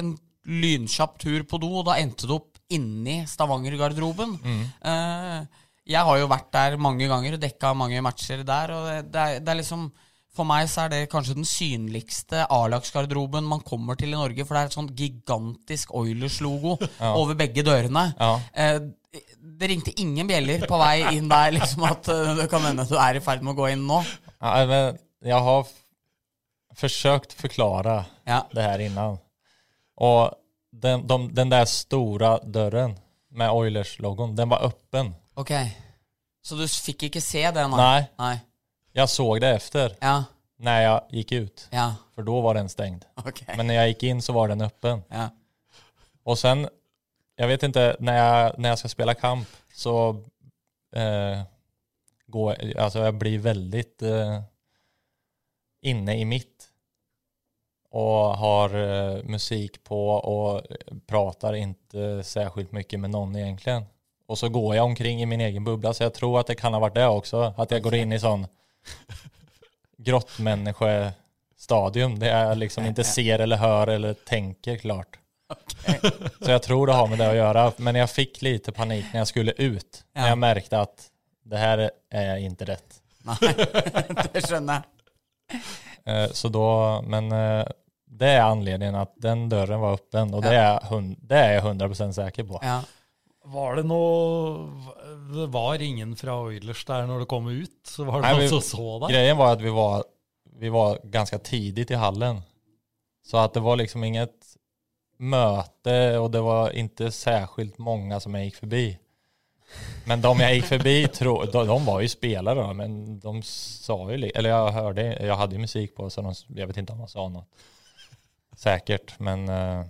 en lynkjapp tur på do, og da endte du opp inni Stavanger-garderoben. Eh, jeg har jo vært der mange ganger, dekka mange matcher der, og det, det, er, det er liksom For meg så er det kanskje den synligste A-lagsgarderoben man kommer til i Norge, for det er et sånt gigantisk Oilers-logo (laughs) over begge dørene. Ja. Eh, det ringte ingen bjeller på vei inn der, liksom at eh, det kan hende du er i ferd med å gå inn nå. Ja, men jeg har f- å forklare Ja. det her innan. Og den, de, den der store døren med Oilers-logoen, den var åpen. Ok. Så du fikk ikke se det? Nej, Nei. Jag såg det efter Ja. när jag gick ut. Ja. För då var den stängd. Okay. Men när jag gick in så var den öppen. Ja. Och sen, jag vet inte, när jag, när jag ska spela kamp så eh, går, alltså jag blir väldigt eh, inne i mitt. Och har eh, musik på och pratar inte särskilt mycket med någon egentligen. Och så går jag omkring i min egen bubbla, så jag tror att det kan ha varit det också. Att jag går in i sån grottmänniskostadium Det jag liksom inte ser eller hör eller tänker klart. Så jag tror det har med det att göra. Men jag fick lite panik när jag skulle ut. När Ja. jag märkte att det här är inte rätt. Nei, (laughs) det skjønner jeg. Eh, Så då, men eh, det är anledningen att den dörren var öppen och det, är, hund- det är jag 100% säker på. Ja. Var det noe Det var ingen fra Oilers der når det kom ut? Så var det Nei, noen som så deg? Grejen var at vi var, vi var ganske tidlig i hallen. Så at det var liksom inget møte, og det var ikke særskilt mange som jeg gikk forbi. Men de jeg gikk forbi, (laughs) tro, de, de var jo spillere, men de sa jo litt... eller jeg hørte Jeg hadde jo musik på så de, jeg vet ikke om de sa noe. Sikkert, men eh,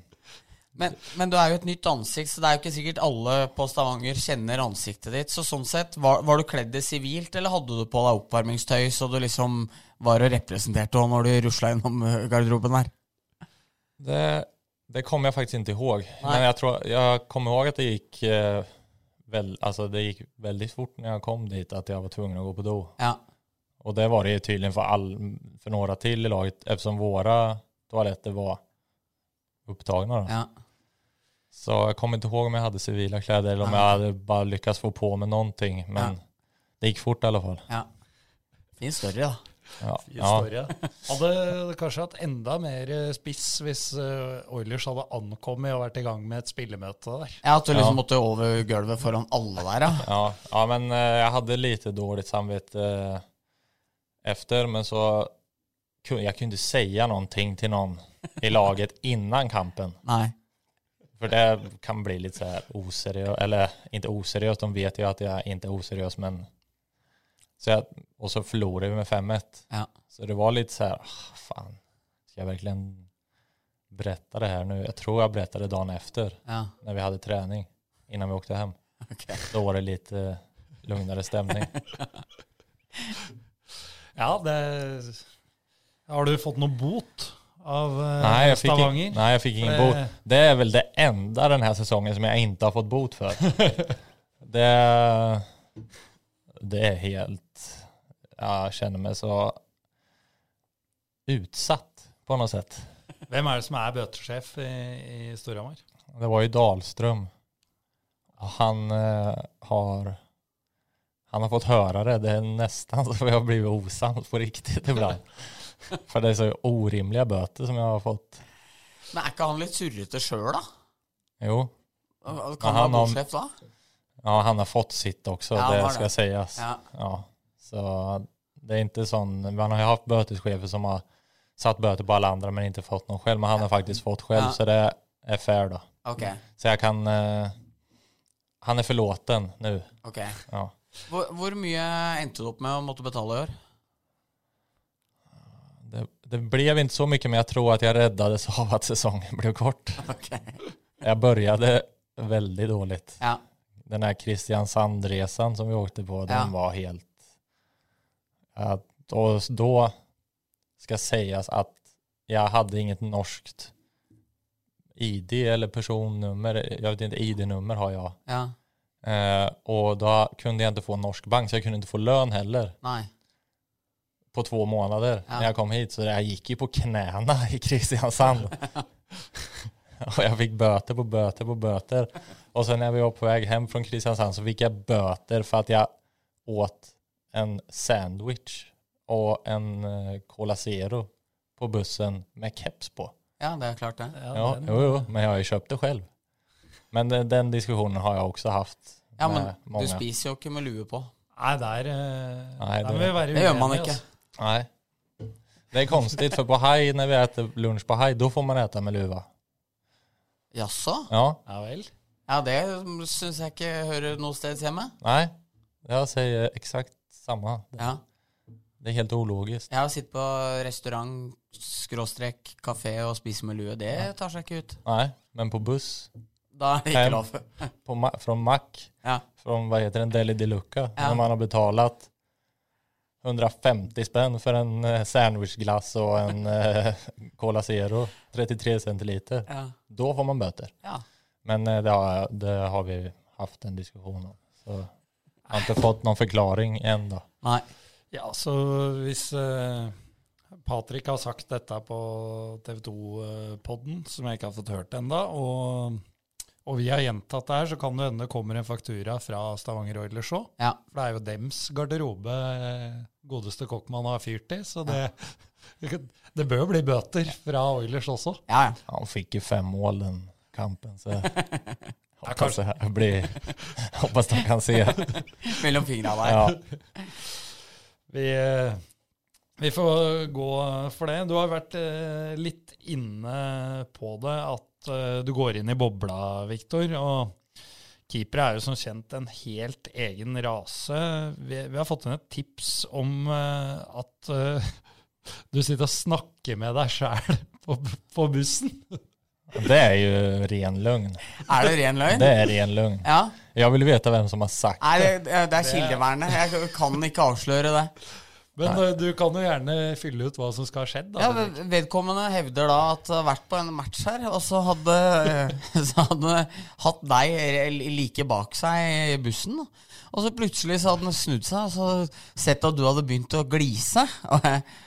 Men, men du er jo et nytt ansikt, så det er jo ikke sikkert alle på Stavanger kjenner ansiktet ditt. Så sånn sett, var, var du kledd i sivilt, eller hadde du på deg oppvarmingstøy så du liksom var og representerte og når du rusla innom eh, garderoben der? det, det kommer jeg faktisk ikke ihåg. Men jeg, tror, jeg kommer ihåg at det gikk eh, altså alltså det gikk veldig fort når jeg kom dit at jeg var tvungen å gå på do. Ja. Og det var det tydeligvis for, för, all, til, några till i laget eftersom våre toaletter var upptagna. Då. ja. Så jag kommer inte ihåg om jag hade civila kläder eller om ja. jag hade bara lyckats få på mig någonting. Men Ja. det gick fort i alla fall. ja. Fin story, da. Ja, ja. Hadde kanskje hatt enda mer eh, spiss hvis eh, Oilers hadde ankommet og vært i gang med et spillemøte der. Ja, At du liksom Ja. måtte over gulvet foran alle der, ja. Ja, ja, men jeg hadde hade lite dårlig samvittighet eh, efter, men så jeg ikke si säga någonting til noen i laget (laughs) innan kampen. Nei. För det kan bli lite så här oseriöst, eller inte oseriöst, de vet ju att jag inte är oseriös, men så jag, och så förlorade vi med 5-1. Ja. Så det var lite så här, skal fan, ska jag verkligen berätta det här nu? Jag tror jag berättade dagen efter, Ja. när vi hade träning, innan vi åkte hem. Okay. Då var det lite lugnare stämning. (laughs) Ja, det Har du fått noe bot av eh, nej, jag Stavanger? in, nei, jeg fikk ingen bot. Det er vel det enda denne sesongen som jeg ikke har fått bot for. (laughs) det, det er helt... Jeg kjenner meg så utsatt på noe sett. Hvem er det som er bøtesjef i, i Storhamar? Det var jo Dahlström. Han eh, har han har fått høre det. Det er nesten så vi har blivit osams på riktig ibland. (laughs) För det er så urimelige bøter som jeg har fått. Men er ikke han litt surrete sjøl, da? Jo, Kan Ja, han ha være har- da? ja, han har fått sitt også, Ja, det skal ska det. sies. Ja. Ja, så det er ikke sånn man har jo hatt bøtesjefer som har satt bøter på alle andre, men ikke fått noe selv. Men han har faktisk fått selv, så det er fair da. Okay. Så jeg kan, uh, han er forlåten nu. ok. Ja. Hvor, hvor mye endte du opp med å måtte betale i år? Det, det blev inte så mycket men jag tror att jag räddades av att säsongen blev kort. (laughs) Okay. Jag började väldigt dåligt. Ja. Den här Kristiansand-resan som vi åkte på, den Ja. var helt... Att, och då ska sägas att jag hade inget norskt ID eller personnummer. Jag vet inte, ID-nummer har jag. Ja. Eh, och då kunde jag inte få norsk bank, så jag kunde inte få lön heller Nei. På två månader Ja. när jag kom hit. Så jag gick ju på knäna i Kristiansand. (laughs) och jag fick böter på böter på böter. Och sen när vi var på väg hem från Kristiansand så fick jag böter för att jag åt en sandwich och en eh, Cola Zero på bussen med keps på. Ja, det er klart det. Ja, ja jo, jo, men jag har ju köpt det själv. Men den, den diskussionen har jag också haft Ja, men många. du spiser jo ikke med lue på. Nei, der, eh, Nei, der det- må vi være Det gjør man uenige, ikke. altså. Nej. Det är konstigt för på haj, när vi äter lunch på haj, då får man äta med luva. Jaså? Ja, Ja vel. Ja, det syns jeg ikke hører noe sted hjemme. nej. sier eksakt exakt Det, Ja. Det er helt ologisk Jeg har sittet på restaurant, skråstrek, kafé og spist med lue. Det tar seg ikke ut. Nei, men på buss, Da er det ikke lov. på ma- från Mack, Ja. fra hva heter den, Deli de Luca, Ja. når man har betalat 150 spenn for en eh, sandwichglass og en (laughs) eh, Cola Zero, 33 centiliter. Ja. Då får man bøter. ja. Men eh, det har, det har vi haft en diskusjon om. Så jeg har ikke fått noen forklaring ennå. Nei. Ja, så hvis uh, Patrick har sagt dette på TV 2-podden, som jeg ikke har fått hørt ennå, og, og vi har gjentatt det her, så kan det hende det kommer en faktura fra Stavanger Oilers òg. Ja. For det er jo dems garderobe eh, godeste Kokkmann har fyrt i, så det, (laughs) det bør bli bøter fra Oilers også. Ja, ja. Han fikk jo fem mål den kampen. Så håper (laughs) jeg det blir, (laughs) håper de kan se. Mellom fingra der. Ja. Vi, eh, vi får gå for det. Du har vært eh, litt inne på det, at eh, du går inn i bobla, Viktor. Og keepere er jo som kjent en helt egen rase. Vi, vi har fått inn et tips om eh, at eh, du sitter og snakker med deg sjæl på, på bussen. Det er jo ren løgn. Er det ren løgn? Det er ren løgn. Ja. Jeg vil vite hvem som har sagt Nei, det. det, det er kildevernet. Jeg kan ikke avsløre det. Men Nei. du kan jo gjerne fylle ut hva som skal ha skjedd. Da, Ja, Vedkommende hevder da at har vært på en match her, og så hadde, (laughs) så hadde hatt deg like bak seg i bussen. Og så plutselig så hadde han snudd seg og så sett at du hadde begynt å glise. (laughs)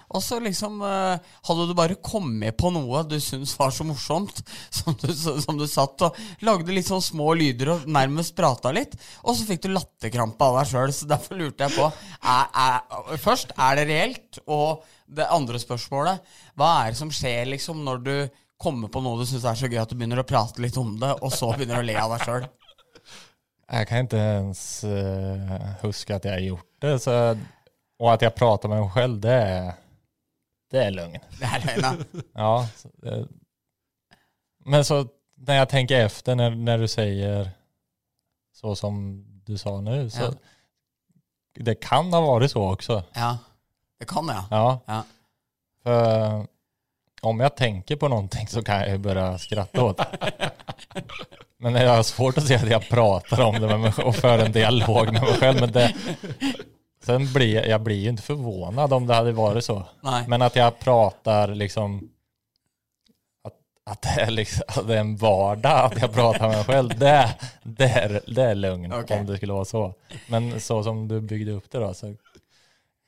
Og, så liksom eh, hadde du bare kommet på noe du syntes var så morsomt, (laughs) som du, som du satt og lagde litt sånn små lyder og nærmest prata litt. Og så fikk du latterkrampe av deg sjøl, så derfor lurte jeg på er, er, Først, er det reelt? Og det andre spørsmålet, hva er det som skjer liksom når du kommer på noe du syns er så gøy at du begynner å prate litt om det, og så begynner å le av deg sjøl? Jag kan ikke ens uh, huske at jeg har gjort det. Så, og at jeg prater med meg selv, det det er løgn. Det er løgn, (laughs) ja. Så, det, Men så når jeg tenker efter når, når du sier så som du sa nu, så Ja. det kan ha vært så også. ja. Det kan jeg, ja. Ja. Ja. For om jeg tenker på noe, så kan jeg bare skratte skratta åt det. (laughs) Men jag har svårt att se att jag pratar om det med mig och för en dialog med mig själv. Men det, sen blir jag, jag blir ju inte förvånad om det hade varit så. Nej. Men att jag pratar liksom att, att, det, är liksom att det är en vardag att jag pratar med mig själv. Det, det, är, det är lugn okay. om det skulle vara så. Men så som du byggde upp det då så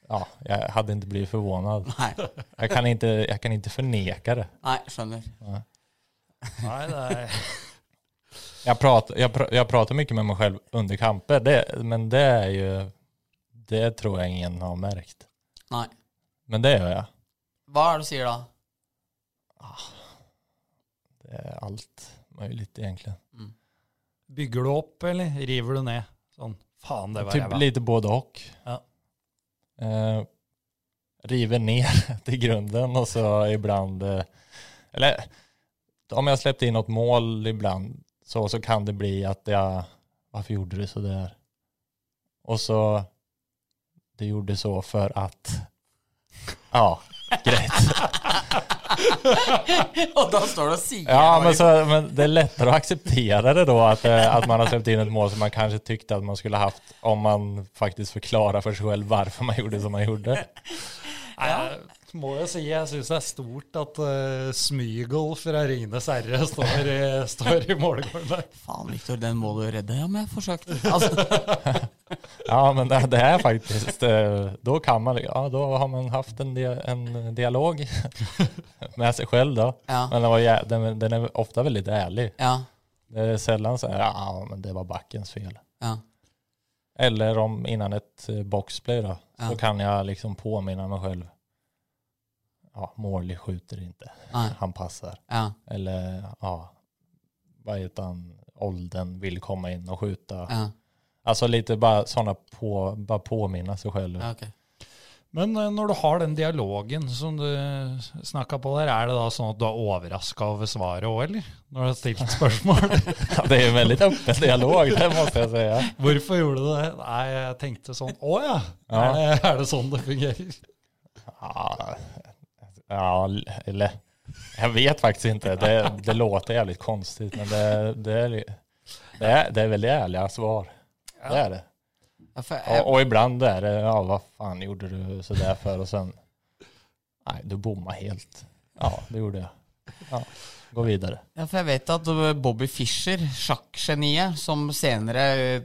ja, jag hade inte blivit förvånad. Nej. Jag kan inte, jag kan inte förneka det. Nei, skönner. Nej. er Jag pratar, jag, pr- jag pratar mycket med mig själv under kamper, det, men det är ju det tror jeg ingen har märkt. Nei. Men det gjør jeg. Hva er det du sier da? Det er alt mulig, egentlig. Bygger du opp, eller river du ned? Sånn, faen, det var Typ ræva. lite både och. Ja. Eh, river ner (laughs) till grunden och så ibland, eh, eller om jag släppte in något mål ibland så, så kan det bli att jag, varför gjorde du så där? Och så, det gjorde så för att, ja, greit. Og da står det og sier Ja, men, så, men det er lettere å akseptere det da, at, at man har sluppet inn et mål som man kanskje tykte at man skulle hatt, om man faktisk forklarer for seg selv hvorfor man gjorde som man gjorde. Ja. Må jo si jeg syns det er stort at uh, Smygol fra Ringenes herre står, i- (laughs) står i målgården der. Faen, Viktor, den må du redde. Ja, men jeg forsøkte. Altså, (laughs) Ja, men det, det er faktisk eh, då kan man, ja da har man haft en, dia, en dialog (laughs) med seg selv, da. ja. Men den, var, den, den er ofte veldig ærlig. Ja. Det er sjelden sånn ja men det var backens fel. Ja. Eller om innan et eh, boxplay da, Ja. så kan jeg liksom påminne meg själv. Ja, Morley skjuter inte, Nej. (laughs) han passar. Ja. Eller ja, vad heter han, åldern vill komma in och skjuta. Ja. Alltså lite bara sådana på, bara påminna sig själv. ja, okay. Men eh, når du har den dialogen som du snakka på der, er det da sånn at du er overraska over svaret òg, eller? Når du har stilt spørsmål? (laughs) Ja, det jo en veldig åpen dialog, det må jeg si. Ja. Hvorfor gjorde du det? Nei, jeg tenkte sånn Å ja, Ja. Er, det, er det sånn det fungerer? Ja, ja, eller jag vet faktiskt inte. Det, det låter jävligt konstigt, men det, det, är, det, är, det är väldigt ärliga svar. Det är det. For jeg, Och, och ibland är det, ja vad fan gjorde du sådär för? Och sen, nej du bommade helt. Ja, det gjorde jag. Ja, gå vidare. ja, for jeg vet at Bobby Fischer, sjakkgeniet, som senere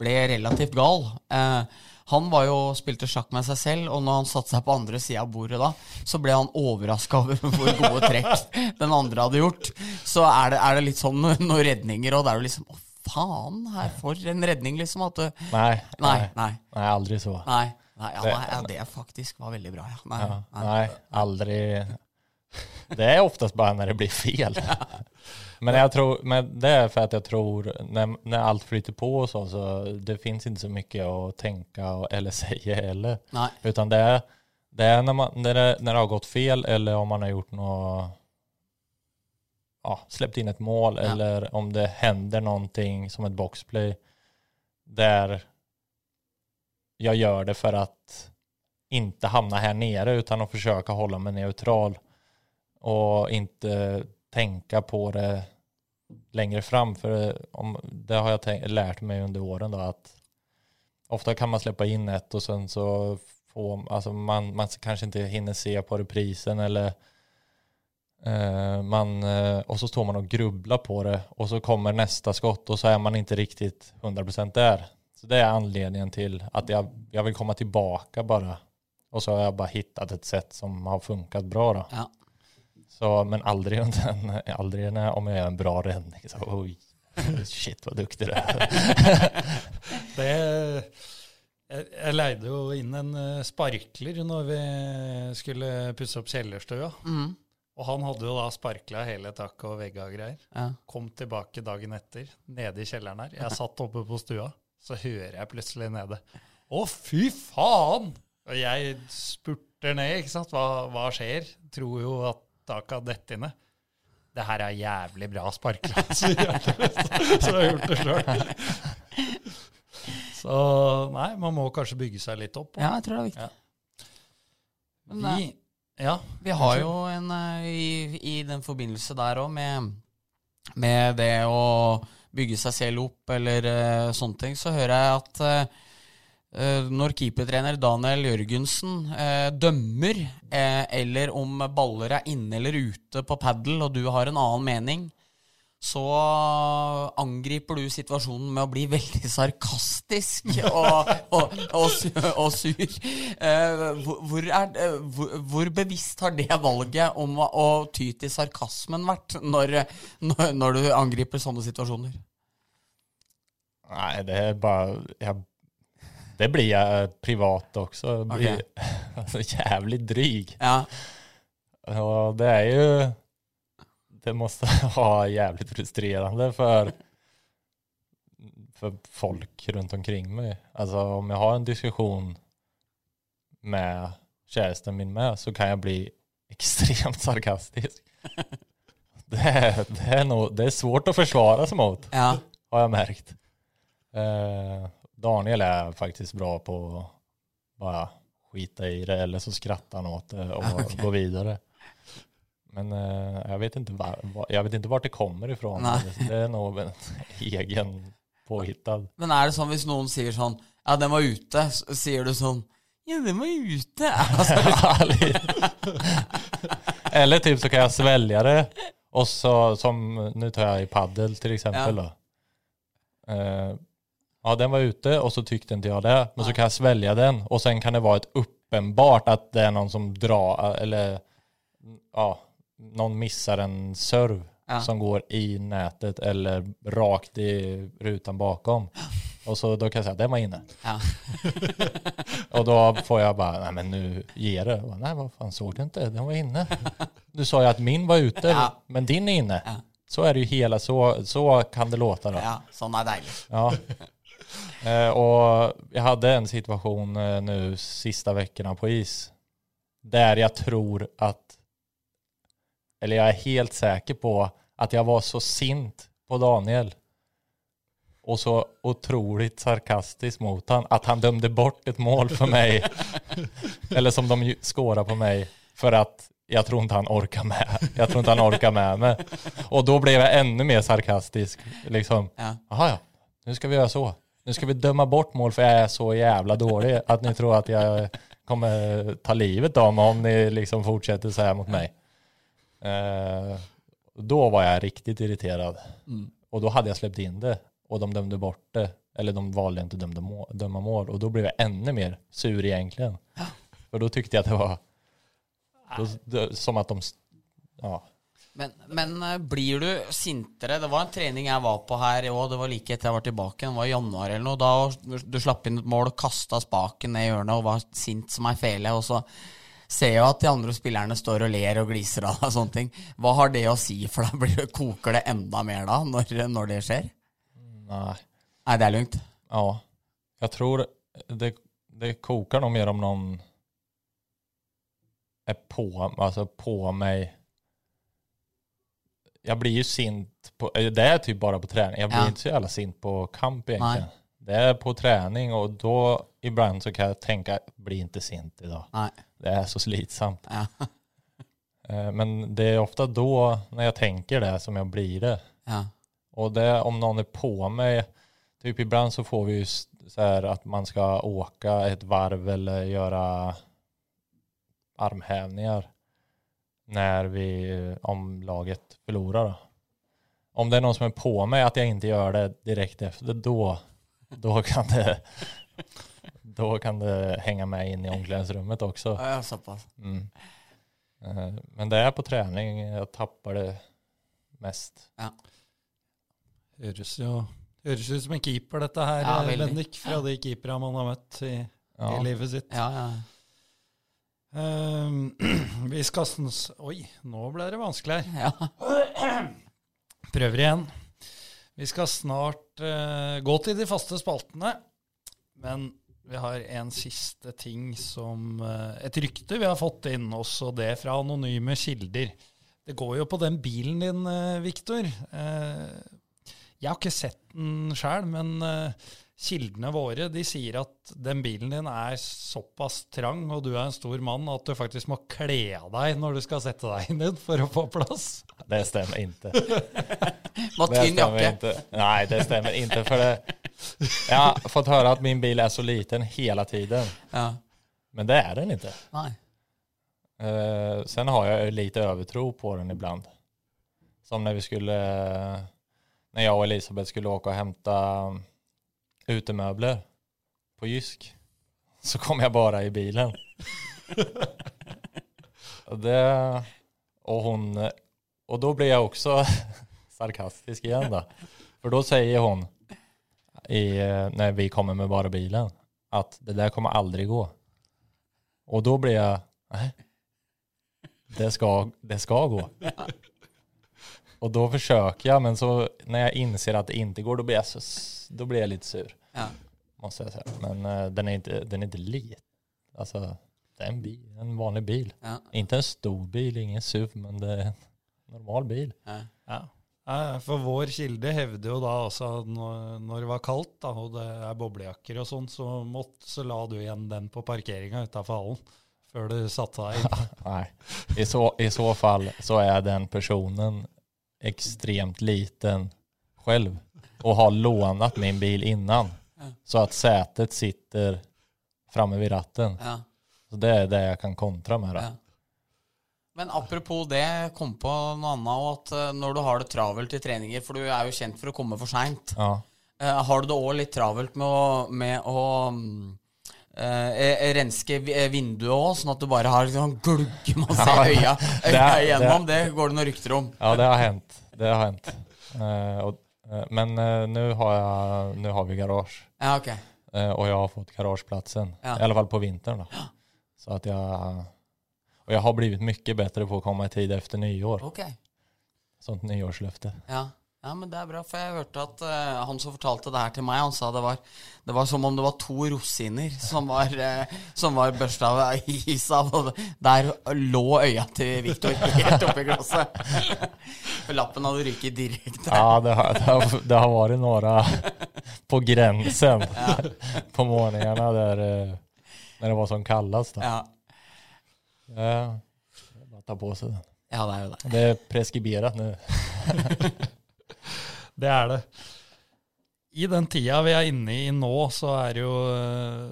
ble relativt gal eh, Han var jo, spilte sjakk med seg selv, og når han satte seg på andre sida av bordet da, så ble han overraska over (laughs) hvor gode trekk den andre hadde gjort. Så er det, er det litt sånn noen redninger, og det er jo liksom Å, faen, her for en redning, liksom. At du nei, Nei, nei, nei. aldri så. Nei, nei, ja, nei, ja, det faktisk var veldig bra, ja. Nei, Ja, nei. nej, aldrig. Det är oftast bara när det blir fel. Men, jag tror, men det är för att jag tror när, när allt flyter på och så, så det finns inte så mycket att tänka och, eller (laughs) säga heller. Nej. Utan det är, det är när, man, när, det, när det har gått fel eller om man har gjort något, ja, släppt in ett mål Ja. eller om det händer någonting som ett boxplay där jag gör det för att inte hamna här nere utan att försöka hålla mig neutral och inte tänka på det längre fram. För om, det har jag tänkt, lärt mig under åren då att ofta kan man släppa in ett och sen så får alltså man, man kanske inte hinner se på reprisen eller eh, man, eh, och så står man och grubblar på det och så kommer nästa skott och så är man inte riktigt 100% där. Så det är anledningen till att jag, jag vill komma tillbaka bara. Och så har jag bara hittat ett sätt som har funkat bra då. Ja. Så, men aldri, under en, aldrig när, om jag gör en bra räddning. Så, oj, shit vad duktig du är. (laughs) Det jeg, jeg leide jo inn en eh, sparkler når vi skulle pusse opp kjellerstua. Mm. Og han hadde jo da sparkla hele taket og vegga og greier. Ja. Kom tilbake dagen etter, nede i kjelleren her. Jeg satt oppe på stua, så hører jeg plutselig nede. Å, fy faen! Og jeg spurter ned, ikke sant. Hva, hva skjer? Tror jo at taket av dette inne. Det her er jævlig bra sparkla. (laughs) Så jeg har gjort det sjøl. (laughs) Så nei, man må kanskje bygge seg litt opp. ja, jeg tror det er viktig. Men, eh, Vi, ja, Vi har jo en eh, i, i den forbindelse der òg, med, med det å bygge seg selv opp eller uh, sånne ting, så hører jeg at eh, når keepertrener Daniel Jørgensen eh, dømmer, eh, eller om baller er inne eller ute på padel, og du har en annen mening, så angriper du situasjonen med å bli veldig sarkastisk (laughs) og, og, og, og sur. Eh, hvor, er, hvor, hvor bevisst har det valget om å, å ty til sarkasmen vært når, når, når du angriper sånne situasjoner? Nei, det er bare jag Det blir jag privat också. Jag blir okay. (laughs) alltså, jävligt dryg. Ja. Ja, det är ju... Det måste vara (laughs) jävligt frustrerande för, för folk runt omkring mig. Alltså om jag har en diskussion med kjæresten min med så kan jeg bli (laughs) extremt sarkastisk. Det er, det är, nog, det är svårt å forsvare seg mot ja. har jeg merket. Eh, Daniel är faktiskt bra på att bara skita i det eller så skrattar han åt det och (laughs) okay. gå vidare. Men eh, jag, vet inte var, jag vet inte vart det kommer ifrån. Nej. Det är nog en (laughs) egen påhittad. Men er det sånn hvis noen sier sånn Ja, den var ute, så du sånn Ja, den var ute. (laughs) Altså, eller typ så kan jag svälja det och så som nu tar jag i paddel till exempel Ja. då. Eh, ja den var ute och så tyckte inte jag det. Men så kan jag svälja den och sen kan det vara ett uppenbart att det är någon som drar eller ja, någon missar en serv Ja. som går i nätet eller rakt i rutan bakom. Och så då kan jag säga den var inne. ja. (laughs) Och då får jag bara, nej men nu ger det. Bara, Nej vad fan såg du inte? Den var inne. (laughs) Du sa ju att min var ute, Ja. men din är inne. Så är det ju hela, så, så kan det låta då. ja. Sånn er deilig. Ja. (laughs) Eh, och jag hade en situation eh, nu sista veckorna på is. Där jag tror att, eller jag är helt säker på att jag var så sint på Daniel. Och så otroligt sarkastisk mot han att han dömde bort ett mål för mig. (laughs) eller som de ju skårar på mig. För att jag tror inte han orkar med. Jag tror inte han orkar med mig. Och då blev jag ännu mer sarkastisk. Liksom, Ja. Jaha ja, nu ska vi göra så. Nu ska vi döma bort mål för jag är så jävla dålig att ni tror att jag kommer ta livet av mig om ni liksom fortsätter så här mot mig. Eh, då var jag riktigt irriterad. Mm. Och då hade jag släppt in det och de dömde bort det. Eller de valde inte att dömda dømme döma mål och då blev jag ännu mer sur egentligen. För då tyckte jag att det var då, som att de, ja, Men, men eh, blir du sintere? Det var en trening jeg var på her i år, det var like etter jeg var tilbake. Det var i januar eller noe. Da du slapp inn et mål kasta spaken ned i hjørnet og var sint som ei fele. Og så ser jeg at de andre spillerne står og ler og gliser av deg og sånne ting. Hva har det å si for deg? (laughs) Blir det, koker det enda mer da, når, når det skjer? Nei. Nei, det er lugnt. Ja, Jeg tror det, det koker noe mer om noen er på, altså på mig. Jag blir ju sint på, eh, det är typ bara på träning. Jag blir Ja. inte så jävla sint på kamp egentligen. Nej. Det är på träning och då ibland så kan jag tänka, bli inte sint idag. Nei. Det är så slitsamt. Ja. (laughs) Eh, Men det är ofta då när jag tänker det som jag blir det. ja. Och det, om någon är på mig, typ ibland så får vi ju sånn så här att man ska åka ett varv eller göra armhävningar när vi, om laget förlorar då. Om det är någon som är på mig att jag inte gör det direkt efter, då, då kan det då kan det hänga med in i omklädningsrummet också. ja, såpass. Mm. Eh, Men det är på träning jag tappar det mest. Høres jo høres ut som en keeper, dette her, Ja, eh. Bendik. Fra de keeperne man har møtt i, Ja. i livet sitt. Ja, ja. Ehm, (clears throat) vi skal sns- Oi, nå ble det vanskelig her. ja. (clears throat) Prøver igjen. Vi skal snart uh, gå til de faste spaltene, men vi har en siste ting som uh, Et rykte vi har fått inn, også det fra anonyme kilder. Det går jo på den bilen din, uh, Viktor. jeg har ikke sett den sjøl, men eh, kildene våre de sier at den bilen din er såpass trang, og du er en stor mann, at du faktisk må kle av deg når du skal sette deg inn for å få plass. Det stemmer ikke. (laughs) Må tynn jakke. Nei, det stemmer ikke. For det, jeg har fått høre at min bil er så liten hele tiden. Ja. Men det er den ikke. Nei. Uh, sen har jeg litt lite övertro på den ibland. Som når vi skulle, Når jeg og Elisabeth skulle åke og hämta utemöbler på Jysk. Så kom jag bara i bilen. det, och, hon, och då blir jag också (laughs) sarkastisk igen då. För då säger hon, i, när vi kommer med bara bilen. att det där kommer aldrig gå. Och då blir jag, nej, det ska, det ska gå. Och då försöker jag, men så när jag inser att det inte går, då blir jag, så, då blir jag lite sur. Ja. Måste jag säga. Men uh, den är inte, den är inte lit. Alltså, det är en bil, en vanlig bil. Ja. Inte en stor bil, ingen SUV, men det är en normal bil. Ja. Ja. For vår kilde hevder jo da også at når, det var kaldt da, og det er boblejakker og sånn, så, måtte, så la du igjen den på parkeringa utafor hallen før du satte deg inn. (laughs) Nej, i så, i så fall så är den personen extremt liten själv och har lånat min bil innan. Så att sätet sitter framme vid ratten. Ja. Så det är det jag kan kontra med. Då. Ja. Men apropos det, kom på noe annet at eh, når du har det travelt i treninger, for du er jo kjent for å komme for seint, Ja. eh, har du (laughs) det òg litt travelt med å, med å eh, renske vinduet òg, sånn at du bare har sånn glugge masse Ja, øya, det øya er- igjennom? Det går det noen rykter om. ja, det har hendt. Det har hendt. Uh, eh, men nå nu, har har vi garage. Ja, ok. Eh, och jag har fått garageplatsen. Ja. I alla fall på vintern. Då. Så att jag... Och jag har blivit mycket bättre på att komma i tid efter nyår. Ok. Sånt nyårslöfte. Ja. Ja, men det er bra, for jeg hørte at uh, han som fortalte det her til meg, han sa det var, det var som om det var to rosiner som var, uh, som var børsta av is av, og der lå øya til Viktor helt oppi glasset. (laughs) Lappen hadde ryket direkte. Ja, det har, det, har, det har vært noen på gränsen (laughs) på morgenene der, eh, när det var som kaldest. Ja. Ja, att ta på seg den. ja, det er jo det. Det er preskribert nu. (laughs) Det er det. I den tida vi er inne i nå, så er det jo eh,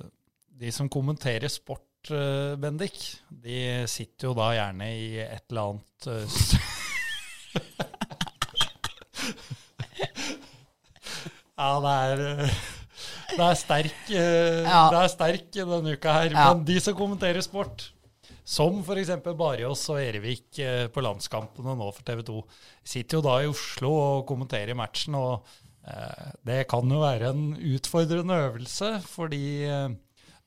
de som kommenterer sport, eh, Bendik, de sitter jo da gjerne i et eller annet eh, (laughs) Ja, det er det er sterk Ja. Det er sterk denne uka her. Ja. Men de som kommenterer sport, som f.eks. Barjås og Erevik eh, på landskampene nå for TV 2, sitter jo da i Oslo og kommenterer matchen. og eh, Det kan jo være en utfordrende øvelse, fordi eh,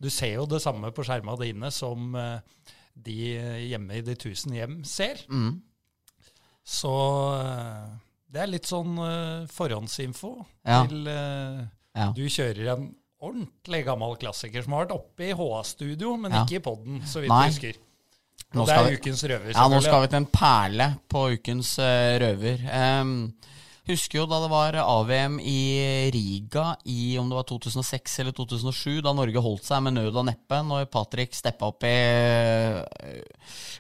du ser jo det samme på skjerma dine som de hjemme i de tusen hjem ser. Mm. Så det er litt sånn forhåndsinfo Ja. til Ja. Du kjører en ordentlig gammel klassiker som har vært oppe i HA-studio, men Ja. ikke i podden, så vidt Nei. jeg husker. Nå det er vi- ukens røver, Ja, nå skal vi til en perle på ukens uh, røver. Um, husker jo da det var AVM i Riga i om det var 2006 eller 2007, da Norge holdt seg med nød og neppe når Patrick steppa opp i uh,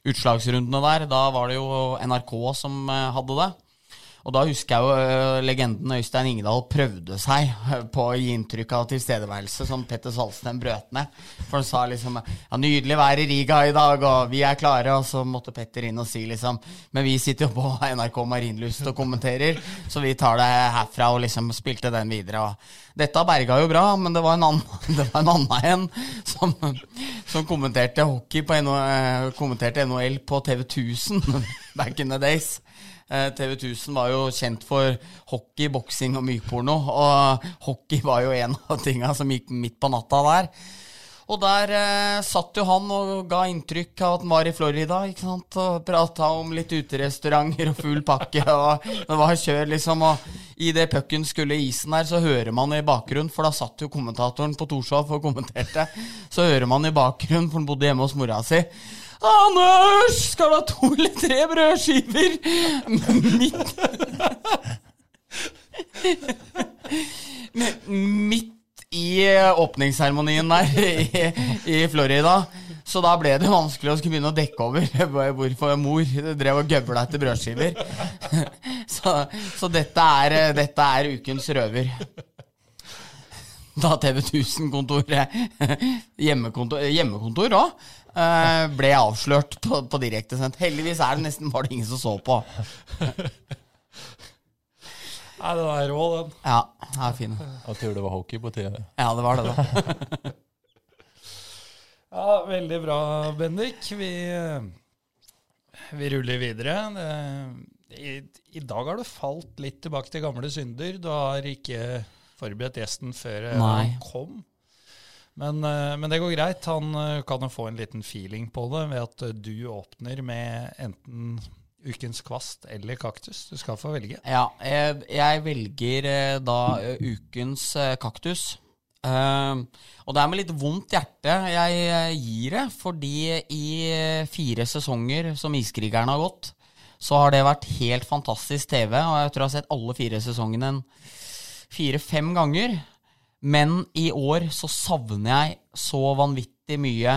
utslagsrundene der. Da var det jo NRK som uh, hadde det. Og da husker jeg jo eh, legenden Øystein Ingedal prøvde seg eh, på å gi inntrykk av tilstedeværelse, som Petter Salsten brøt ned. For han sa liksom ja, 'Nydelig vær i Riga i dag, og vi er klare', og så måtte Petter inn og si liksom 'Men vi sitter jo på (laughs) NRK Marienlyst og kommenterer, så vi tar det herfra', og liksom spilte den videre. Og dette berga jo bra, men det var en annen, (laughs) det var en annen en som, som kommenterte hockey på NO, eh, NHL på TV 1000 (laughs) back in the days. Eh, TV 1000 var jo kjent for hockey, boksing og mykporno, og hockey var jo en av tinga som gikk midt på natta der. Og der eh, satt jo han og ga inntrykk av at han var i Florida, ikke sant, og prata om litt uterestauranter og full pakke, og det var kjør, liksom, og idet pucken skulle i isen der, så hører man i bakgrunnen, for da satt jo kommentatoren på Torshov og kommenterte, så hører man i bakgrunnen, for han bodde hjemme hos mora si, Anders, skal du ha to eller tre brødskiver? Midt Midt i åpningsseremonien der i, Florida. Så da ble det vanskelig å skulle begynne å dekke over hvorfor mor drev og gøvla etter brødskiver. Så, så dette, er, dette er ukens røver. Da TV 1000-kontoret, hjemmekontor, hjemmekontor òg, ble avslørt på, på direktesendt. Heldigvis er det nesten bare ingen som så på. Nei, den er rå, den. Ja, den er fin. Jeg tror det var hockey på tv. Ja, det var det, da. (laughs) Ja, Veldig bra, Bendik. Vi, vi ruller videre. I, I dag har du falt litt tilbake til gamle synder. Du har ikke forberedt gjesten før Nei. han kom. Men, eh, men det går greit. Han eh, kan jo få en liten feeling på det ved at eh, du åpner med enten ukens kvast eller kaktus. Du skal få velge. Ja, jeg, jeg velger da ukens kaktus. Uh, og det er med litt vondt hjerte jeg gir det, fordi i fire sesonger som Iskrigerne har gått, så har det vært helt fantastisk TV, og jeg tror jeg har sett alle fire sesongene fire-fem ganger. Men i år så savner jeg så vanvittig mye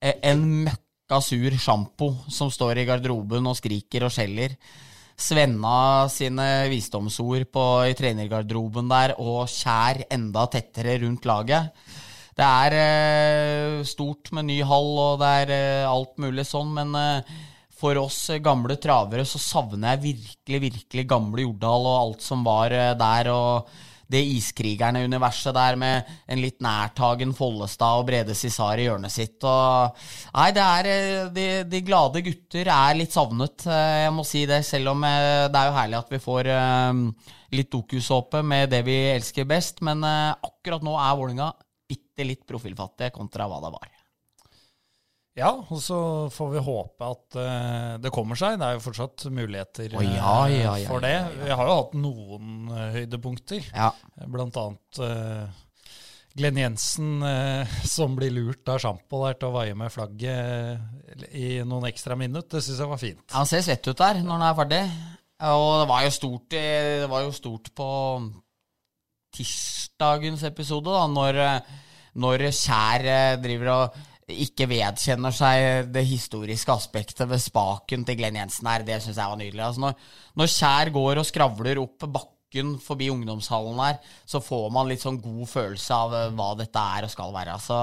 eh, en møkka sur sjampo som står i garderoben og skriker og skjeller. Svenna sine visdomsord på, i trenergarderoben der, og skjær enda tettere rundt laget. Det er eh, stort med ny hall, og det er eh, alt mulig sånn, men eh, for oss gamle travere så savner jeg virkelig, virkelig gamle Jordal og alt som var eh, der, og det iskrigerne-universet der med en litt nærtagen Follestad og Brede Cissar i hjørnet sitt. Og, nei, det er eh, de, de glade gutter er litt savnet, eh, jeg må si det. Selv om eh, det er jo herlig at vi får litt dokusåpe med det vi elsker best. Men akkurat nå er Vålinga bitte litt profilfattige kontra hva det var. Ja, og så får vi håpe at uh, det kommer seg. Det er jo fortsatt muligheter oh, ja, eh, ja, ja, for det. Vi har jo hatt noen uh, høydepunkter. Ja. Blant annet uh, Glenn Jensen eh, (laughs) som blir lurt av sjampo der til å vaie med flagget eh, i noen ekstra minutt. Det syns jeg var fint. Han ser svett ut der når han er ferdig. Og det var jo stort, det var jo stort på tirsdagens episode, da, når, når Kjær eh, driver og ikke vedkjenner seg det historiske aspektet ved spaken til Glenn Jensen her. Det syns jeg var nydelig. Altså når, når Kjær går og skravler opp bakken forbi ungdomshallen her, så får man litt sånn god følelse av eh, hva dette er og skal være. Altså,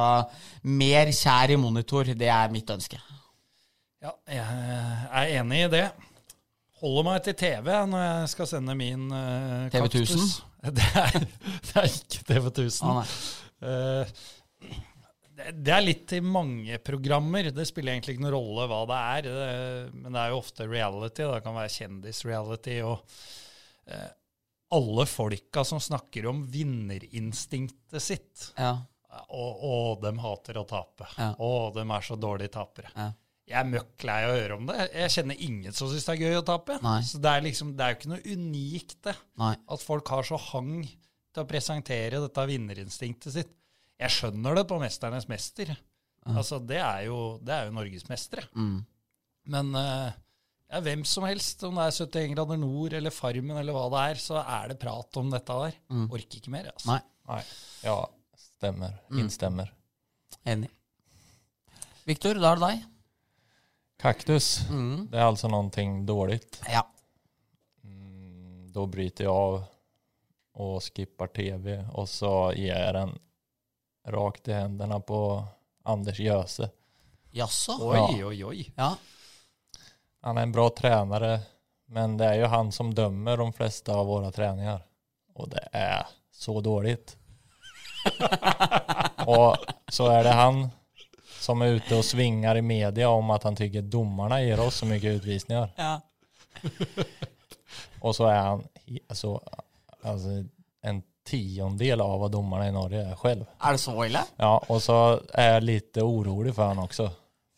mer Kjær i monitor, det er mitt ønske. Ja, jeg er enig i det. Holder meg til TV når jeg skal sende min uh, TV 1000? Det er, det er ikke TV 1000. Ah, det, er litt i mange programmer. Det spiller egentlig ikke noen rolle hva det er. Men det er jo ofte reality. Det kan være kjendis-reality. Og eh, alle folka som snakker om vinnerinstinktet sitt. Ja. Og, og de hater å tape. Ja. Og de er så dårlige tapere. Ja. Jeg er møkk lei av å høre om det. Jeg kjenner ingen som syns det er gøy å tape. Nei. Så det er, liksom, det er jo ikke noe unikt, det. Nei. At folk har så hang til å presentere dette vinnerinstinktet sitt. Jeg skjønner det på 'Mesternes mester'. Altså, det er jo, det er jo norgesmestere. Mm. Men uh, ja, hvem som helst, om det er 71 grader nord eller Farmen eller hva det er, så er det prat om dette der. Orker ikke mer, altså. Nei. Nei. Ja, stemmer. Innstemmer. Enig. Viktor, da er det deg. Kaktus, Mm. det er altså noe dårlig. Ja. Mm, då bryter jeg av og skipper tv og så gir jeg den rakt i hendene på Anders Jøse. Jaså? Oi, oi, oi. Ja. Han er en bra trener, men det er jo han som dømmer de fleste av våre treninger. Og det er så dårlig. (laughs) og så er det han som er ute og svinger i media om at han syns dommerne gir oss så mye utvisninger. ja. og så er han altså, alltså, alltså en tiondel av vad domarna i Norge är själv. Er det så illa? Ja, och så är jag lite orolig för han också.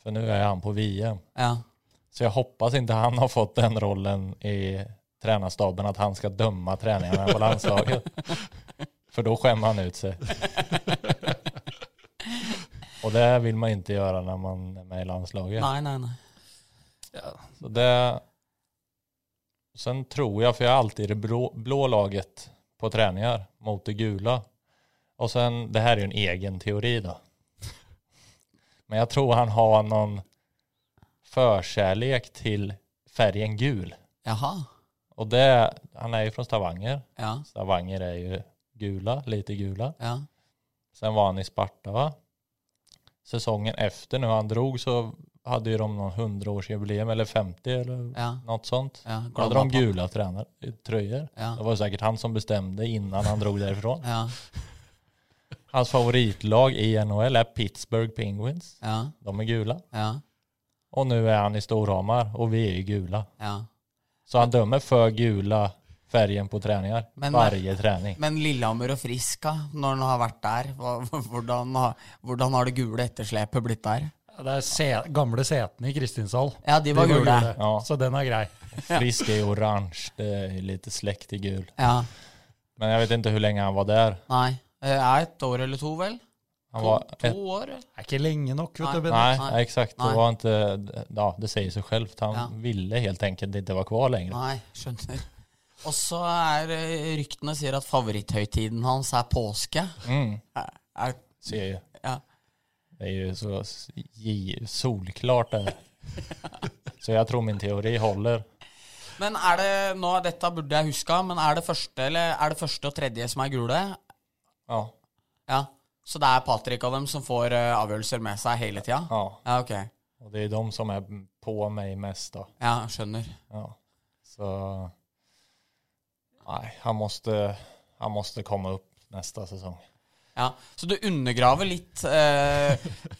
För nu är han på VM. Ja. Så jag hoppas inte han har fått den rollen i tränarstaben att han ska döma träningarna på landslaget. (laughs) För då skämmer han ut sig. Och det vill man inte göra när man är med i landslaget. Nei, nei, nei. Så det... Sen tror jag, för jag är alltid i det blå, blå laget på träningar mot det gula. Och sen, det här är ju en egen teori då. Men jag tror han har någon förkärlek till färgen gul. Jaha. Och det, han är ju från Stavanger. Ja. Stavanger är ju gula, lite gula. Ja. Sen var han i Sparta va? Säsongen efter nu han drog så hade ju de någon 100-årsjubileum eller 50 eller Ja. något sånt. Ja. Då hade de gula tränare, tröjor. Ja. Det var säkert han som bestämde innan han drog därifrån. (laughs) Ja. Hans favoritlag i NHL är Pittsburgh Penguins. Ja. De är gula. Ja. Och nu är han i Storhamar och vi är ju gula. Ja. Så han dömer för gula färgen på träningar. Men- Varje träning. Men Lillehammer og Friska, når han har vært der, hvordan, har- hvordan har det gule etterslepet blitt der? Det er se, gamle setene i Kristinshall. Ja, de var gule. Ja. Så den er grei. Frisk er oransje. orange, det er lite slekt i gul. Ja, Men jeg vet ikke hvor lenge han var der. nei. Eh, et år eller to, vel? Han To, var to ett, år? Det er ikke lenge nok, vet Nei. du, Nei, nei eksakt. Det var ikke ja det sier seg selv. Han Ja. ville helt enkelt ikke være kvar lenger. Nei, skjønner. Og så er eh, ryktene sier at favoritthøytiden hans er påske. Mm, Er, er, ser ju. Det är ju så solklart det. (laughs) Så jeg tror min teori holder. Men er det nå, Dette burde jeg huska, men er det første eller er det første og tredje som er gule? Ja, Ja. Så det er Patrick og dem som får eh, avgjørelser med seg hele tida? ja. Ja, ok. Og det er de som er på meg mest da. Ja, skjønner. Ja. Så Nei, han måtte, han opp neste sesong. nästa säsong. Ja, Så du undergraver litt eh,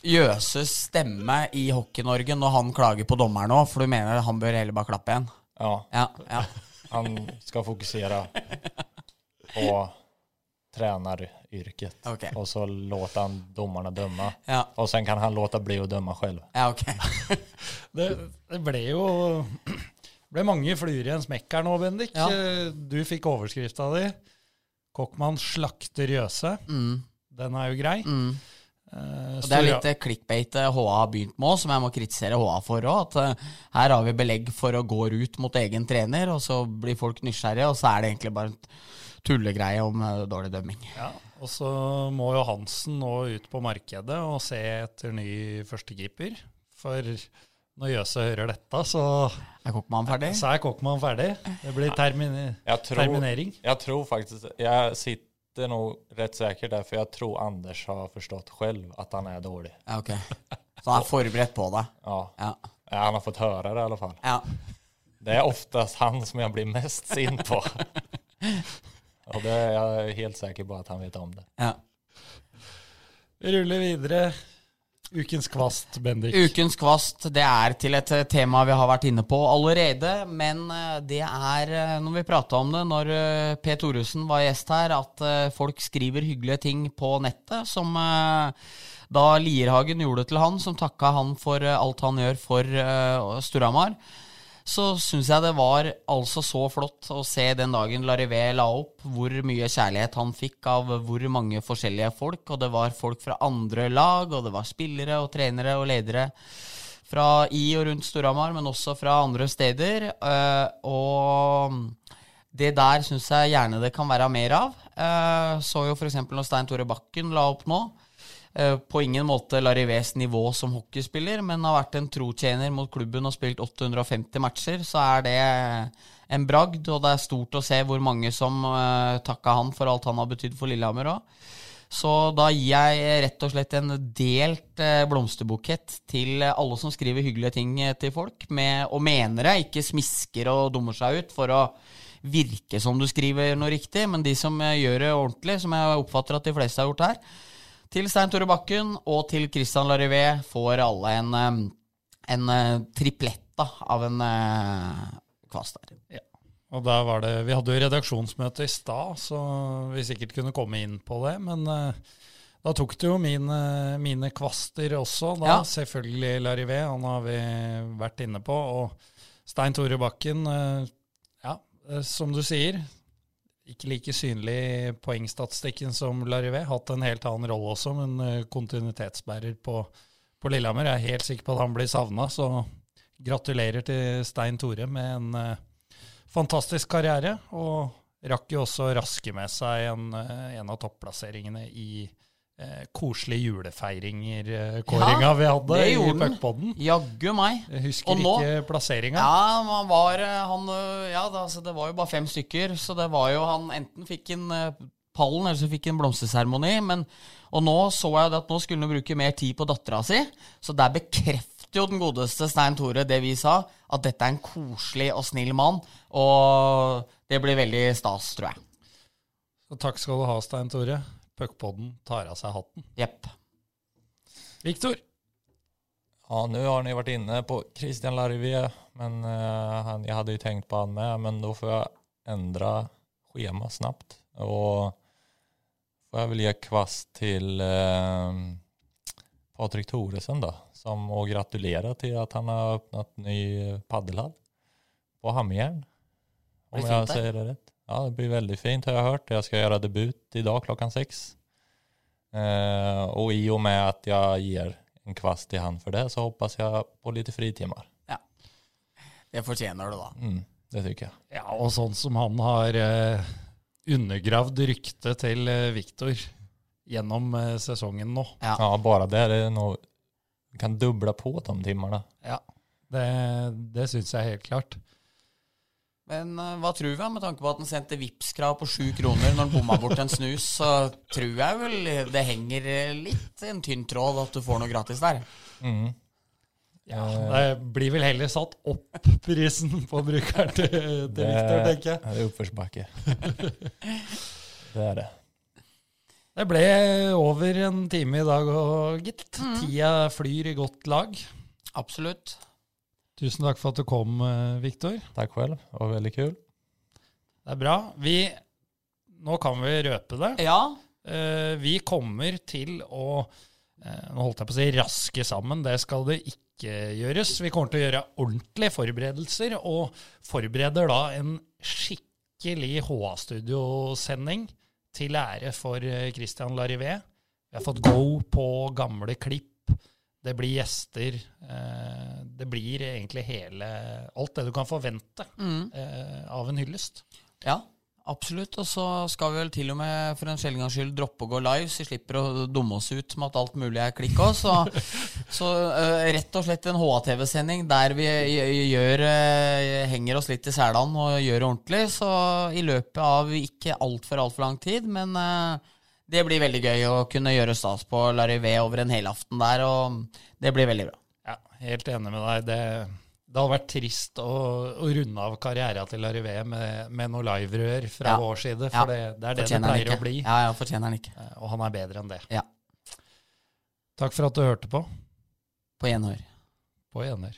Jøses stemme i Hockey-Norge når han klager på dommeren nå, for du mener han bør heller bare klappe igjen? Ja, Ja, ja. (laughs) han skal fokusere på treneryrket, okay. og så låter han dommerne dømme. Ja, Og sen kan han låta bli å dømme selv. ja ok. (laughs) Det, det ble jo (clears throat) ble mange fluer i en smekk her nå, Bendik. Ja. Eh, Du fikk overskrifta di. Kokkmann slakter Jøse. Mm, Den er jo grei. mm. Uh, Og det er litt eh, clickbait eh, HA har begynt med òg, som jeg må kritisere HA for òg. At uh, her har vi belegg for å gå ut mot egen trener, og så blir folk nysgjerrige, og så er det egentlig bare en tullegreie om uh, dårlig dømming. Ja, og så må jo Hansen nå ut på markedet og se etter ny førstekeeper. For når Jøse hører dette, så, Er Kokkmann ferdig? så er Kokkmann ferdig. Det blir termine, jeg tror, terminering. Jeg tror faktisk Jeg sitter nå rett sikker der, for jeg tror Anders har forstått selv at han er dårlig. Ja, ok. Så han er forberedt på det? Ja, Ja. Ja, han har fått høre det i alle fall. ja. Det er oftest han som jeg blir mest sint på. (laughs) Og det er jeg helt sikker på at han vet om det. ja. Vi ruller videre. Ukens kvast, Bendik. Ukens kvast det er til et eh, tema vi har vært inne på allerede. Men eh, det er, eh, når vi prata om det når P. Thoresen var gjest her, at folk skriver hyggelige ting på nettet. Som da Lierhagen gjorde til han, som takka han for alt han gjør for Storhamar. Så syns jeg det var altså så flott å se den dagen Larivé la opp, hvor mye kjærlighet han fikk av hvor mange forskjellige folk. Og det var folk fra andre lag, og det var spillere og trenere og ledere fra i og rundt Storhamar, men også fra andre steder. Eh, og det der syns jeg gjerne det kan være mer av. Eh, så jo f.eks. når Stein Tore Bakken la opp nå. Eh, På ingen måte Larivés nivå som hockeyspiller, men har vært en trotjener mot klubben og spilt 850 matcher, så er det en bragd. Og det er stort å se hvor mange som uh, takka han for alt han har betydd for Lillehammer òg. Så da gir jeg rett og slett en delt uh, blomsterbukett til alle som skriver hyggelige ting eh, til folk, med, og mener det, ikke smisker og dummer seg ut for å virke som du skriver noe riktig, men de som eh, gjør det ordentlig, som jeg oppfatter at de fleste har gjort her. Til Stein Tore Bakken og til Christian Larivé får alle en, eh, en eh, triplett da, av en eh, kvast der. Og der var det, Vi hadde jo redaksjonsmøte i stad, så vi sikkert kunne komme inn på det. Men da tok det jo mine, mine kvaster også. Da. Ja. Selvfølgelig Larivé, han har vi vært inne på. Og Stein Tore Bakken, ja, som du sier. Ikke like synlig i poengstatistikken som Larivé. Hatt en helt annen rolle også, men eh, kontinuitetsbærer på, på Lillehammer. Jeg er helt sikker på at han blir savna, så gratulerer til Stein Tore med en uh, fantastisk karriere, og rakk jo også raske med seg en, eh, en av topplasseringene i eh, koselige julefeiringer-kåringa Ja, vi hadde i puckpodden. Jaggu meg. Jeg husker Og nå- ikke plasseringa. Ja, man var eh, han, eh, Ja, det, altså, det var jo bare fem stykker, så det var jo han enten fikk en eh, pallen, eller så fikk han blomsterseremoni. Men Og nå så jeg det at nå skulle han bruke mer tid på dattera si, så der bekrefter jo den godeste Stein Tore det vi sa, at dette er en koselig og snill mann. Og det blir veldig stas, tror jeg. Så takk skal du ha, Stein Tore. Puckpodden tar av seg hatten. Jepp. Viktor, Ja, nå har ni vært inne på Christian Larvie, men uh, han, jeg hadde jo tenkt på han med, men da får jeg endre skjema snabbt. Og får jeg vel gi kvast til uh, Patrik Thoresen da. som å gratulere til at han har åpnet ny paddelhall på Hamjern, Om jeg säger det rätt. Ja, det blir veldig fint har jeg hørt. Jeg skal gjøre debut i dag klokken seks. Eh, og i og med at jeg gir en kvast i han for det så hoppas jeg på lite Ja. Det fortjener du, da. Mm, det syns jeg. Ja, og sånn som han har eh, undergravd ryktet til eh, Viktor gjennom eh, sesongen nå. Ja. Ja, bare det. det er noe, kan doble på de timene. Ja, det, det syns jeg helt klart. Men eh, hva tror vi, med tanke på at han sendte Vipps-krav på sju kroner når han bomma bort en snus, så tror jeg vel det henger eh, litt en tynn tråd at du får noe gratis der. Mm. Ja, Eh, det blir vel heller satt opp prisen på brukeren til, til Viktor, tenker jeg. Det er oppførselsbakke. (laughs) det er det. Det ble over en time i dag òg, gitt. Tida flyr i godt lag. Absolutt. Tusen takk for at du kom, eh, Viktor. Takk själv, det var veldig kul. Det er bra. Vi, nå kan vi røpe det. Ja, Uh, vi kommer til å uh, Nå holdt jeg på å si raske sammen. Det skal det ikke gjøres. Vi kommer til å gjøre ordentlige forberedelser, og forbereder da en skikkelig HA-studiosending til ære for Christian Larivé. Vi har fått go på gamle klipp. Det blir gjester. eh, Det blir egentlig hele Alt det du kan forvente mm. eh, av en hyllest. ja absolutt. Og så skal vi vel til og med for en sjelden gangs skyld droppe å gå live, så vi slipper å dumme oss ut med at alt mulig er klikk òg. Så, (laughs) så eh, rett og slett en HA-TV-sending der vi gjør, henger oss litt i selene og gjør det ordentlig. Så i løpet av ikke altfor, altfor lang tid, men det blir veldig gøy å kunne gjøre stas på Larivé over en helaften der, og det blir veldig bra. Ja, helt enig med deg. Det, det hadde vært trist å, å runde av karrieren til Larivé med, med noe liverør fra Ja. vår side, Ja. for det, det er det det Fortjener det pleier å bli. Ja, ja, fortjener han ikke. Eh, Og han er bedre enn det. Ja. Takk for at du hørte på. På gjenhør. På gjenhør.